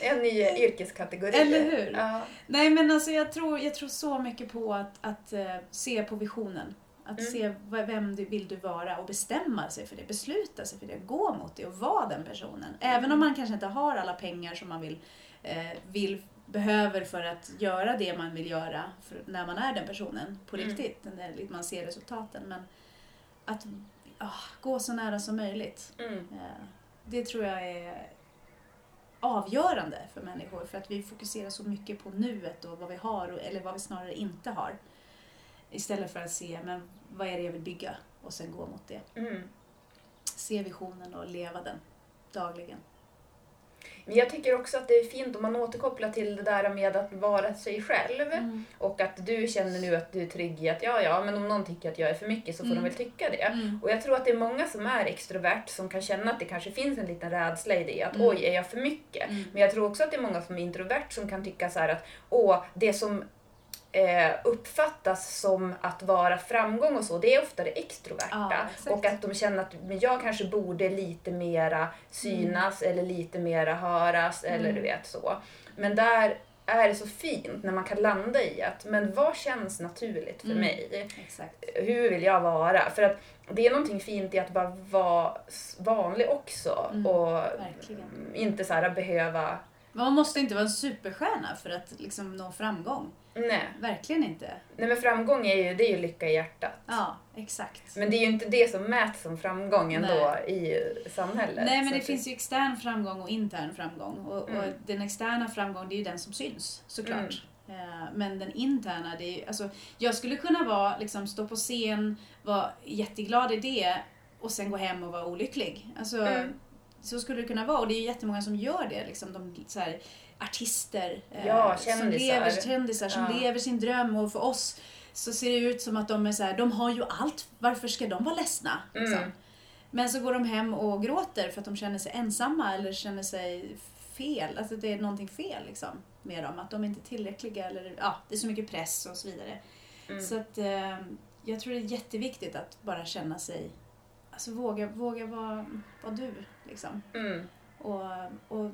En, en ny yrkeskategori. Eller hur? Ja. Nej men alltså jag tror, jag tror så mycket på att, att eh, se på visionen. Att Mm. se vem du vill du vara och bestämma sig för det, besluta sig för det, gå mot det och vara den personen. Även om man kanske inte har alla pengar som man vill, eh, vill behöver för att göra det man vill göra när man är den personen på Mm. riktigt, när man ser resultaten. Men att ah, gå så nära som möjligt. Mm. Eh, Det tror jag är avgörande för människor för att vi fokuserar så mycket på nuet och vad vi har eller vad vi snarare inte har. Istället för att se men vad är det jag vill bygga och sen gå mot det. Mm. Se visionen och leva den dagligen. Men jag tycker också att det är fint om man återkopplar till det där med att vara sig själv. Mm. Och att du känner nu att du är trygg i att ja, ja, men om någon tycker att jag är för mycket så får Mm. de väl tycka det. Mm. Och jag tror att det är många som är extrovert som kan känna att det kanske finns en liten rädsla i det. Att Mm. oj, är jag för mycket? Mm. Men jag tror också att det är många som är introvert som kan tycka så här att åh, det som eh, uppfattas som att vara framgång och så, det är ofta det extroverta. Ja, och att de känner att men jag kanske borde lite mera synas eller lite mera höras eller Mm. du vet så. Men där är det så fint när man kan landa i att men vad känns naturligt för Mm. mig? Exakt. hur vill jag vara? För att det är någonting fint i att bara vara vanlig också Mm, och verkligen. mm, inte så här behöva... Men man måste inte vara en superstjärna för att liksom nå framgång. Nej. Verkligen inte. Nej men framgång är ju, det är ju lycka i hjärtat. Ja, exakt. Men det är ju inte det som mäts som framgång ändå i samhället. Nej men det att finns ju extern framgång och intern framgång. Och, och Mm. den externa framgången det är ju den som syns såklart. Eh, Men den interna, det är ju, alltså, jag skulle kunna vara, liksom, stå på scen, vara jätteglad i det och sen gå hem och vara olycklig. Alltså, Mm. Så skulle det kunna vara och det är jättemånga som gör det. Liksom, de, så här, artister eh, Ja, som kändisar. lever, kändisar som Ja. lever sin dröm och för oss så ser det ut som att de är så här, de har ju allt, varför ska de vara ledsna? Liksom. Mm. Men så går de hem och gråter för att de känner sig ensamma eller känner sig fel. Alltså det är någonting fel liksom med dem. Att de inte är tillräckliga eller ja, det är så mycket press och så vidare. Mm. Så att eh, jag tror det är jätteviktigt att bara känna sig alltså våga, våga vara, vara du liksom. Mm. Och, och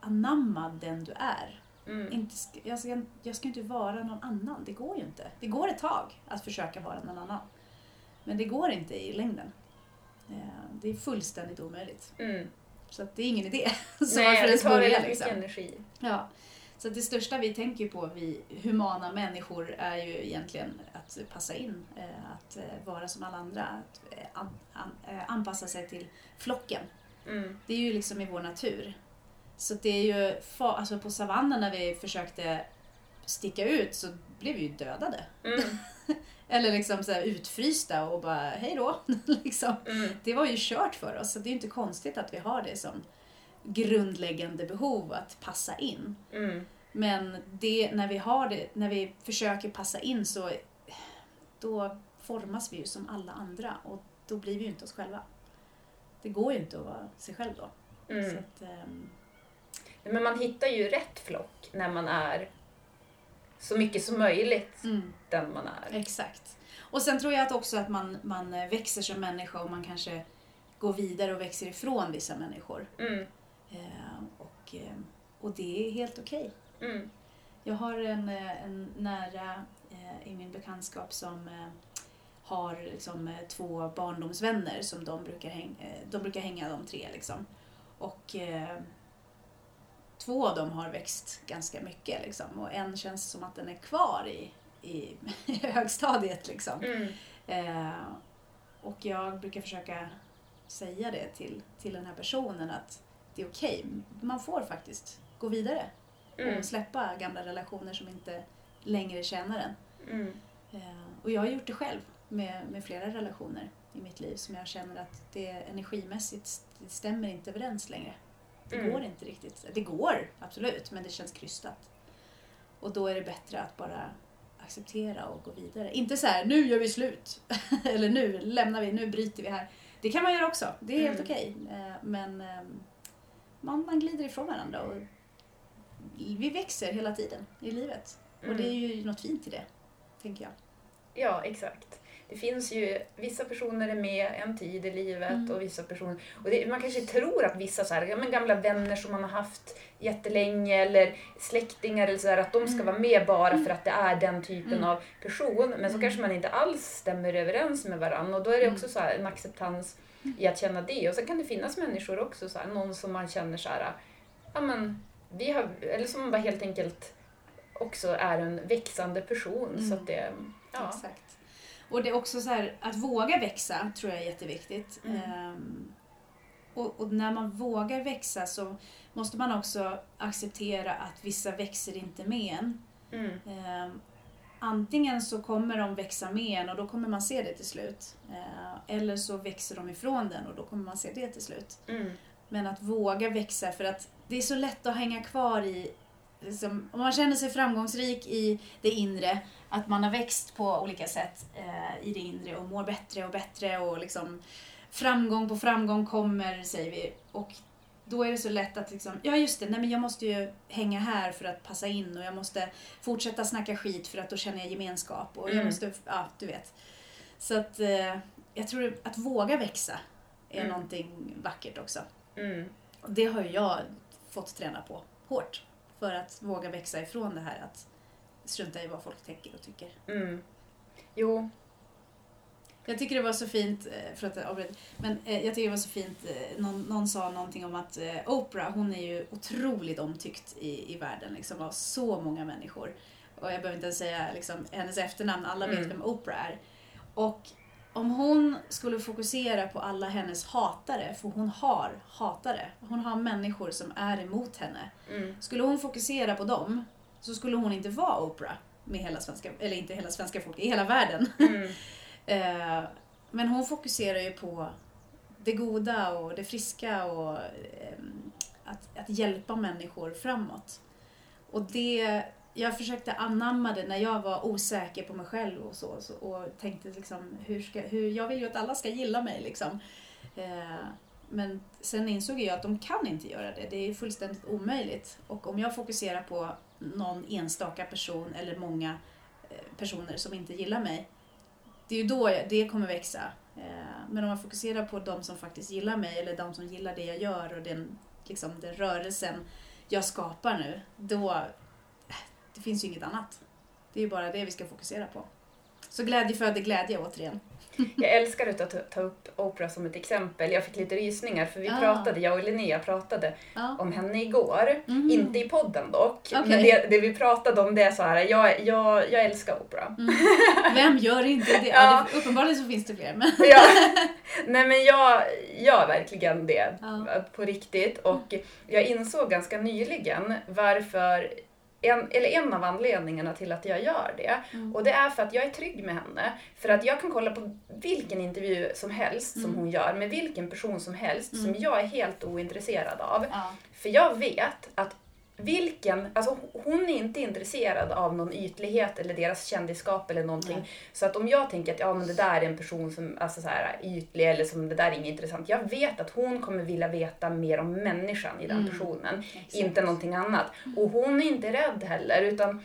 anamma den du är. Mm. Inte, jag, ska, jag ska inte vara någon annan, det går ju inte. Det går ett tag att försöka vara någon annan. Men det går inte i längden. Eh, Det är fullständigt omöjligt. Mm. Så det är ingen idé. Så Nej, varför ens börja liksom? energi. Ja. Så det största vi tänker på, vi humana människor, är ju egentligen att passa in. eh, Att eh, vara som alla andra. Att eh, an, an, anpassa sig till flocken. Mm. Det är ju liksom i vår natur. Så det är ju, alltså på savannen när vi försökte sticka ut så blev vi ju dödade. Mm. Eller liksom så utfrysta och bara hej då. liksom. Mm. Det var ju kört för oss så det är ju inte konstigt att vi har det som grundläggande behov att passa in. Mm. Men det, när vi har det, när vi försöker passa in så då formas vi ju som alla andra och då blir vi ju inte oss själva. Det går ju inte att vara sig själv då. Mm. att, ehm, Men man hittar ju rätt flock när man är så mycket som möjligt mm, den man är. exakt. Och sen tror jag att också att man, man växer som människa och man kanske går vidare och växer ifrån vissa människor. Mm. Eh, och, eh, och det är helt okej. Mm. Jag har en, eh, en nära eh, i min bekantskap som eh, har liksom, två barndomsvänner som de brukar, häng, eh, de brukar hänga de tre. Liksom. Och eh, två av dem har växt ganska mycket liksom, och en känns som att den är kvar i, i högstadiet. Liksom. Mm. Eh, och jag brukar försöka säga det till, till den här personen att det är okej, man får faktiskt gå vidare Mm. och släppa gamla relationer som inte längre tjänar en. Mm. Eh, och jag har gjort det själv med, med flera relationer i mitt liv som jag känner att det energimässigt det stämmer inte överens längre. Det Mm. går inte riktigt. Det går absolut, men det känns krystat. Och då är det bättre att bara acceptera och gå vidare. Inte så här, nu gör vi slut. Eller nu lämnar vi, nu bryter vi här. Det kan man göra också, det är helt Mm. okej. Eh, Men ehm, man, man glider ifrån varandra och vi växer hela tiden i livet. Och det är ju något fint i det, tänker jag. Ja, exakt. Det finns ju, vissa personer är med en tid i livet Mm. och vissa personer... Och det, man kanske tror att vissa så här, men gamla vänner som man har haft jättelänge eller släktingar eller så här, att de ska Mm. vara med bara för att det är den typen Mm. av person. Men så Mm. kanske man inte alls stämmer överens med varandra och då är det Mm. också så här, en acceptans i att känna det. Och sen kan det finnas människor också, så här, någon som man känner så här, ja men vi har, eller som bara helt enkelt också är en växande person. Så Mm. att det, ja. Exakt. Och det är också så här, att våga växa tror jag är jätteviktigt. Mm. Ehm, och, och när man vågar växa så måste man också acceptera att vissa växer inte med en. Mm. Ehm, antingen så kommer de växa med en och då kommer man se det till slut. Ehm, eller så växer de ifrån den och då kommer man se det till slut. Mm. Men att våga växa för att det är så lätt att hänga kvar i, liksom, om man känner sig framgångsrik i det inre, att man har växt på olika sätt eh, i det inre och mår bättre och bättre och liksom framgång på framgång kommer, säger vi. Och då är det så lätt att liksom, ja just det, nej men jag måste ju hänga här för att passa in och jag måste fortsätta snacka skit för att då känner jag gemenskap och jag Mm. måste, ja du vet. Så att eh, jag tror att våga växa är Mm. någonting vackert också. Mm. Och det har ju jag fått träna på hårt. För att våga växa ifrån det här att strunta i vad folk tänker och tycker. Mm. Jo. Jag tycker det var så fint, eh, förlåt jag avbryter, men eh, jag tycker det var så fint, eh, någon, någon sa någonting om att Oprah, hon är ju otroligt omtyckt i, i världen liksom, av så många människor. Och jag behöver inte ens säga liksom, hennes efternamn, alla vet Mm. vem Oprah är. Och skulle fokusera på alla hennes hatare, för hon har hatare, hon har människor som är emot henne. Mm. Skulle hon fokusera på dem så skulle hon inte vara Oprah med hela svenska, eller inte hela svenska folket, i hela världen. Mm. Eh, Men hon fokuserar ju på det goda och det friska och ehm, att, att hjälpa människor framåt. Och det, jag försökte anamma det när jag var osäker på mig själv och så, så och tänkte liksom hur ska, hur, jag vill ju att alla ska gilla mig liksom. Eh, Men sen insåg jag att de kan inte göra det, det är fullständigt omöjligt. Och om jag fokuserar på någon enstaka person eller många eh, personer som inte gillar mig det är ju då jag- det kommer växa. Eh, Men om man fokuserar på de som faktiskt gillar mig eller de som gillar det jag gör och den, liksom, den rörelsen jag skapar nu, då det finns ju inget annat. Det är ju bara det vi ska fokusera på. Så glädje föder glädje återigen. Jag älskar att ta, upp Oprah som ett exempel. Jag fick lite rysningar för vi Ah. pratade, jag och Linnea pratade Ja. om henne igår. Mhm. Inte i podden dock. Okej. Men det, det vi pratade om det är så här, jag, jag, jag älskar Oprah. Vem gör inte det? Ja. Det uppenbarligen så finns det fler. Men... Ja. Nej men jag gör verkligen det Ja. på riktigt och jag insåg ganska nyligen varför en, eller en av anledningarna till att jag gör det. Mm. Och det är för att jag är trygg med henne. För att jag kan kolla på vilken intervju som helst som Mm. hon gör med vilken person som helst som jag är helt ointresserad av. Ja. För jag vet att vilken, alltså hon är inte intresserad av någon ytlighet eller deras kändisskap eller någonting. Nej. Så att om jag tänker att ja, men det där är en person som alltså så här, ytlig eller som det där är inget intressant. Jag vet att hon kommer vilja veta mer om människan i den Mm. personen. Exakt. Inte någonting annat. Och hon är inte rädd heller utan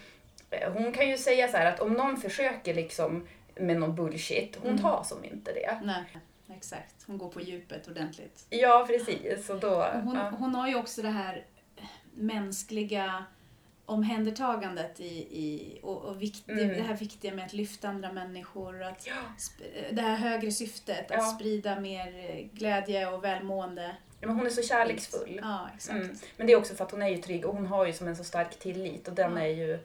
eh, hon kan ju säga så här att om någon försöker liksom med någon bullshit, hon Mm. tar som inte det. Nej, exakt. Hon går på djupet ordentligt. Ja precis. Och då, Hon, ja. hon har ju också det här mänskliga omhändertagandet i, i, och, och vikt, Mm. det här viktiga med att lyfta andra människor. Att Ja. det här högre syftet, att Ja. sprida mer eh, glädje och välmående. Men hon är så kärleksfull. Ja, exakt. Mm. Men det är också för att hon är ju trygg och hon har ju som en så stark tillit och den Ja. är ju,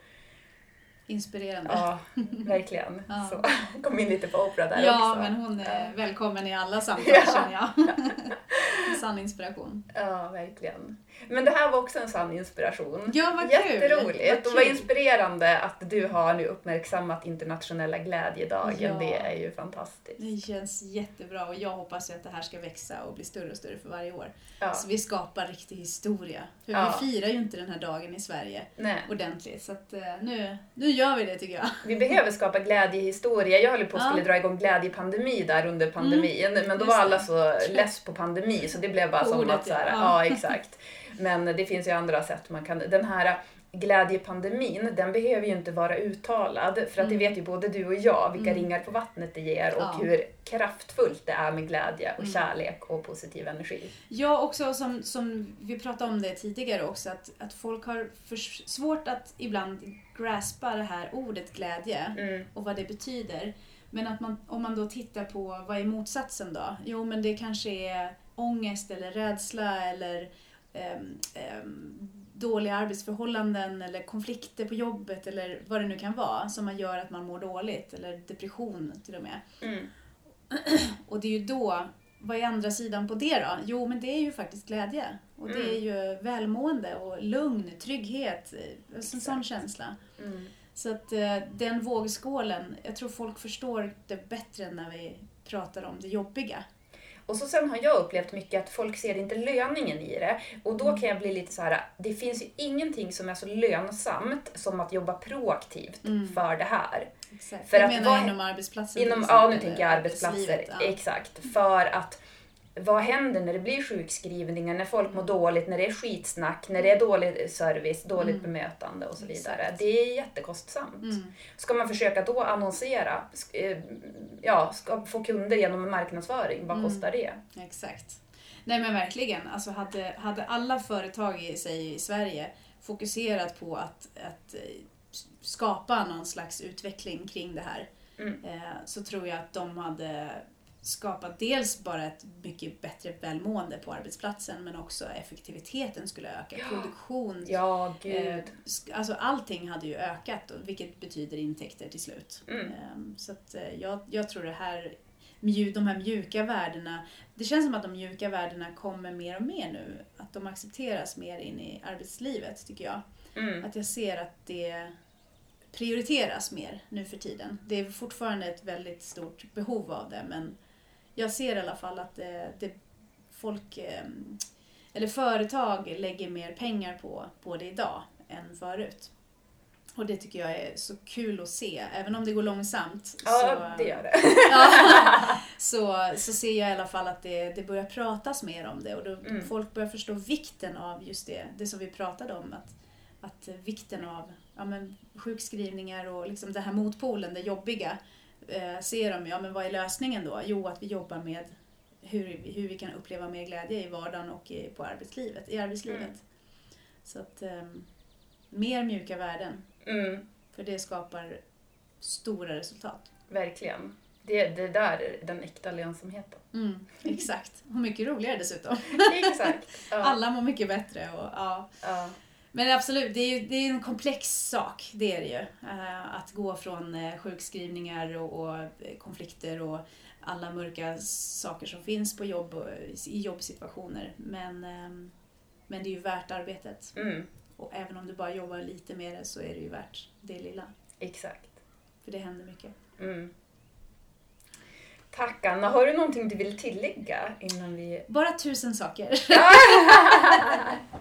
Inspirerande. ja, verkligen. Ja. Så kom in lite på Oprah där Ja, också. men hon är Ja. välkommen i alla samtal Ja. känner jag. En sann inspiration. Ja, verkligen. Men det här var också en sann inspiration. Ja, vad kul! Jätteroligt Vad och vad kul. inspirerande att du har nu uppmärksammat internationella glädjedagen. Ja. Det är ju fantastiskt. Det känns jättebra och jag hoppas ju att det här ska växa och bli större och större för varje år. Ja. Så vi skapar riktig historia. För Ja. vi firar ju inte den här dagen i Sverige Nej. ordentligt. Så att, eh, nu, nu gör vi det tycker jag. Vi behöver skapa glädjehistoria. Jag höll på att Ja. skulle dra igång glädjepandemi där under pandemin. men då just var alla så less på pandemi så det blev bara som att så här, ja. exakt. Men det finns ju andra sätt man kan, den här glädjepandemin, den behöver ju inte vara uttalad. För att det Mm. vet ju både du och jag vilka Mm. ringar på vattnet det ger och Ja. hur kraftfullt det är med glädje och Mm. kärlek och positiv energi. Ja, också som, som vi pratade om det tidigare också, att, att folk har för svårt att ibland graspa det här ordet glädje Mm. och vad det betyder. Men att man, om man då tittar på vad är motsatsen då? Jo, men det kanske är ångest eller rädsla eller dåliga arbetsförhållanden eller konflikter på jobbet eller vad det nu kan vara som man gör att man mår dåligt eller depression till och med. Mm. Och det är ju då, vad är andra sidan på det då? Jo, men det är ju faktiskt glädje. Och det Mm. är ju välmående och lugn, trygghet, eh, en sån Exakt. känsla. Mm. Så att eh, den vågskålen, jag tror folk förstår det bättre när vi pratar om det jobbiga. Och så sen har jag upplevt mycket att folk ser inte löningen i det. Och då kan jag bli lite så här, det finns ju ingenting som är så lönsamt som att jobba proaktivt Mm. för det här. Exakt. För jag att menar vad- inom arbetsplatsen till Inom, ja, nu tänker jag arbetsplatser. Exakt. För att vad händer när det blir sjukskrivningar, när folk mår dåligt, när det är skitsnack, när det är dålig service, dåligt Mm. bemötande och så vidare. Exakt. Det är jättekostsamt. Mm. Ska man försöka då annonsera, eh, ja, ska få kunder genom marknadsföring, vad Mm. kostar det? Exakt. Nej men verkligen, alltså hade, hade alla företag i sig i Sverige fokuserat på att, att eh, skapa någon slags utveckling kring det här Mm. eh, så tror jag att de hade skapat dels bara ett mycket bättre välmående på arbetsplatsen men också effektiviteten skulle öka, Ja. produktion, Ja, gud. eh, sk- alltså allting hade ju ökat vilket betyder intäkter till slut. Mm. Ehm, Så att eh, jag, jag tror det här, de här mjuka värdena, det känns som att de mjuka värdena kommer mer och mer nu. Att de accepteras mer in i arbetslivet tycker jag. Mm. Att jag ser att det prioriteras mer nu för tiden. Det är fortfarande ett väldigt stort behov av det men jag ser i alla fall att det, det folk, ehm, eller företag lägger mer pengar på, på det idag än förut. Och det tycker jag är så kul att se, även om det går långsamt. Ja, så, det gör det. Ja, så, så ser jag i alla fall att det, det börjar pratas mer om det och då Mm. folk börjar förstå vikten av just det, det som vi pratade om. Att, att vikten av ja, men, sjukskrivningar och liksom det här motpolen, det jobbiga. Eh, ser de, ja men vad är lösningen då? Jo, att vi jobbar med hur, hur vi kan uppleva mer glädje i vardagen och i, på arbetslivet, i arbetslivet. Mm. Så att ehm, mer mjuka värden, Mm, för det skapar stora resultat. verkligen. Det, det där är den äkta lönsamheten. Mm, exakt. Och mycket roligare dessutom. Exakt. Ja, Alla mår mycket bättre. Och, ja. ja, Men absolut, det är, ju, det är en komplex sak, det är det ju. Eh, att gå från eh, sjukskrivningar och, och eh, konflikter och alla mörka saker som finns på jobb och, i jobbsituationer. Men, ehm, men det är ju värt arbetet. mm, Och även om du bara jobbar lite med det så är det ju värt det lilla. exakt. För det händer mycket. Mm. Tack Anna. Har du någonting du vill tillägga innan vi... Bara tusen saker.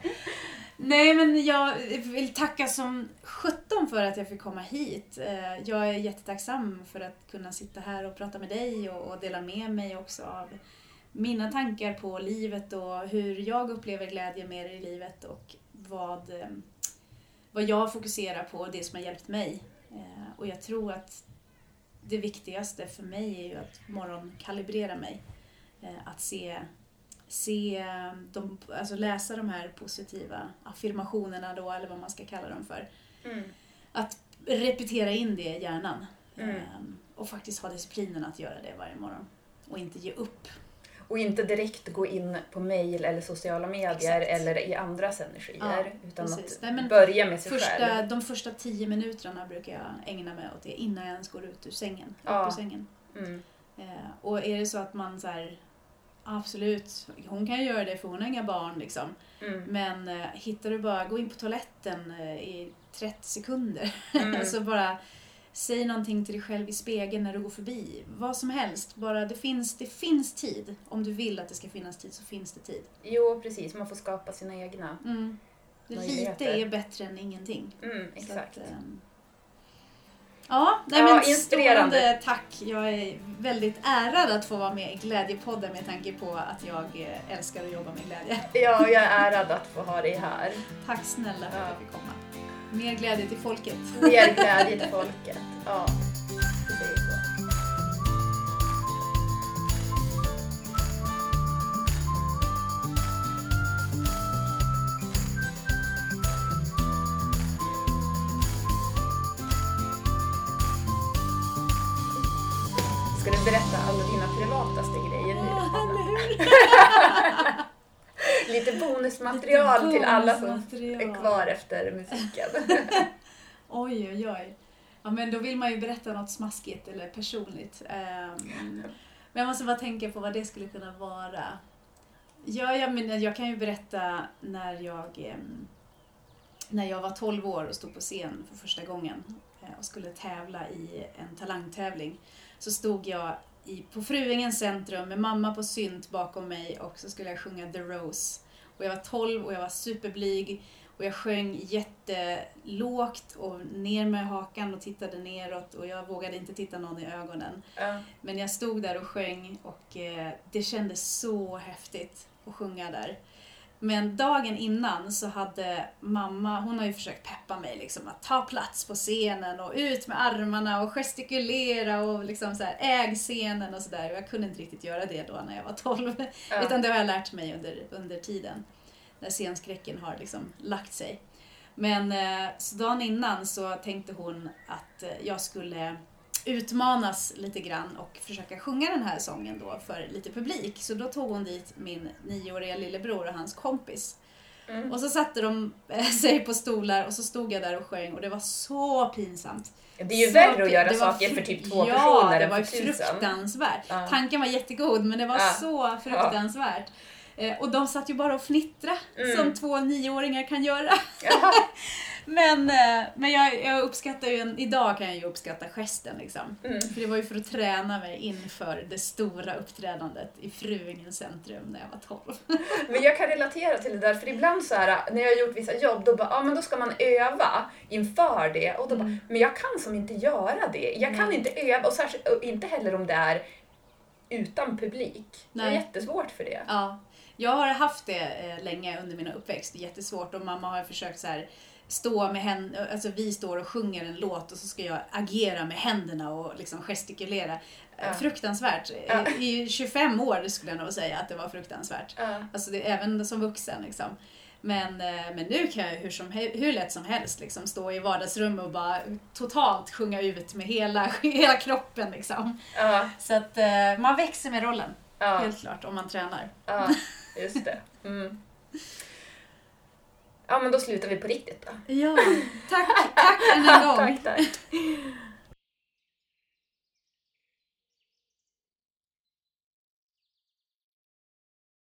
Nej men jag vill tacka som sjutton för att jag fick komma hit. Eh, jag är jättetacksam för att kunna sitta här och prata med dig och dela med mig också av mina tankar på livet och hur jag upplever glädje med det i livet och vad, eh, vad jag fokuserar på, och det som har hjälpt mig. Eh, och jag tror att det viktigaste för mig är ju att morgonkalibrera mig. Att se se de, alltså läsa de här positiva affirmationerna då, eller vad man ska kalla dem för. Mm. Att repetera in det i hjärnan. Mm. Ehm, och faktiskt ha disciplinen att göra det varje morgon. Och inte ge upp. Och inte direkt gå in på mail eller sociala medier Exakt. eller i andras energier. Ja, utan precis. att Nej, börja med sig Första, själv. de första tio minuterna brukar jag ägna mig åt det innan jag ens går ut ur sängen. Ja. Upp ur sängen. Mm. Eh, och är det så att man så här, absolut, hon kan ju göra det för hon har inga barn liksom. Mm. Men eh, hittar du bara, gå in på toaletten eh, i 30 sekunder. Mm. alltså bara säg någonting till dig själv i spegeln när du går förbi. Vad som helst. Bara det finns, det finns tid. Om du vill att det ska finnas tid så finns det tid. Jo, precis. Man får skapa sina egna. Mm. Lite är bättre än ingenting. Mm, Så exakt. Att, ehm, ja, nej Ja, men inspirerande. stående tack. Jag är väldigt ärad att få vara med i Glädjepodden med tanke på att jag eh, älskar att jobba med glädje. Ja, jag är ärad att få ha dig här. Tack snälla för att Ja. jag fick komma. Mer glädje till folket. Mer glädje till folket. Ja, Lite till alla som är kvar efter musiken. Oj, oj, oj. Ja, men då vill man ju berätta något smaskigt eller personligt. Ehm, men jag måste bara tänka på vad det skulle kunna vara. Ja, jag, men jag kan ju berätta när jag, ehm, när jag var 12 år och stod på scen för första gången eh, och skulle tävla i en talangtävling. Så stod jag i, på Fruängens centrum med mamma på synt bakom mig och så skulle jag sjunga The Rose. Och jag var 12 och jag var superblyg och jag sjöng jättelågt och ner med hakan och tittade neråt och jag vågade inte titta någon i ögonen. Ja. Men jag stod där och sjöng och eh, det kändes så häftigt att sjunga där. Men dagen innan så hade mamma, hon har ju försökt peppa mig liksom att ta plats på scenen och ut med armarna och gestikulera och liksom så här, äg scenen och sådär. Jag kunde inte riktigt göra det då när jag var 12. Ja. Utan det har jag lärt mig under, under tiden. När scenskräcken har liksom lagt sig. Men eh, så dagen innan så tänkte hon att eh, jag skulle utmanas lite grann och försöka sjunga den här sången då för lite publik. Så då tog hon dit min nioåriga lillebror och hans kompis. Mm. Och så satte de eh, sig på stolar och så stod jag där och sjöng och det var så pinsamt. Det är ju Så värre att göra det saker för typ två ja, personer det än var fruktansvärt. Ja. Tanken var jättegod men det var Ja. så fruktansvärt. Eh, Och de satt ju bara och fnittra Mm. som två nioåringar kan göra. Men, eh, men jag, jag uppskattar ju, en, idag kan jag ju uppskatta gesten liksom. Mm. För det var ju för att träna mig inför det stora uppträdandet i Fruängens centrum när jag var 12. Men jag kan relatera till det där, för ibland så här, när jag har gjort vissa jobb, då bara, ja men då ska man öva inför det. Och då bara, Mm. men jag kan som inte göra det. Jag kan Nej. inte öva, och särskilt, och inte heller om det är utan publik. Det är Nej. jättesvårt för det. Ja, jag har haft det eh, länge under min uppväxt, jättesvårt och mamma har försökt så här stå med händerna, alltså vi står och sjunger en låt och så ska jag agera med händerna och liksom gestikulera. Ja. Fruktansvärt. Ja. I, I 25 år skulle jag nog säga att det var fruktansvärt. Ja. Alltså det, även som vuxen liksom. Men, eh, men nu kan jag hur, som, hur lätt som helst liksom, stå i vardagsrummet och bara totalt sjunga ut med hela, hela kroppen. Liksom. Ja. Så att eh, man växer med rollen, Ja. helt klart, om man tränar. Ja, just det. Mm. Ja, men då slutar vi på riktigt då. Ja, tack, tack än en gång. tack, tack.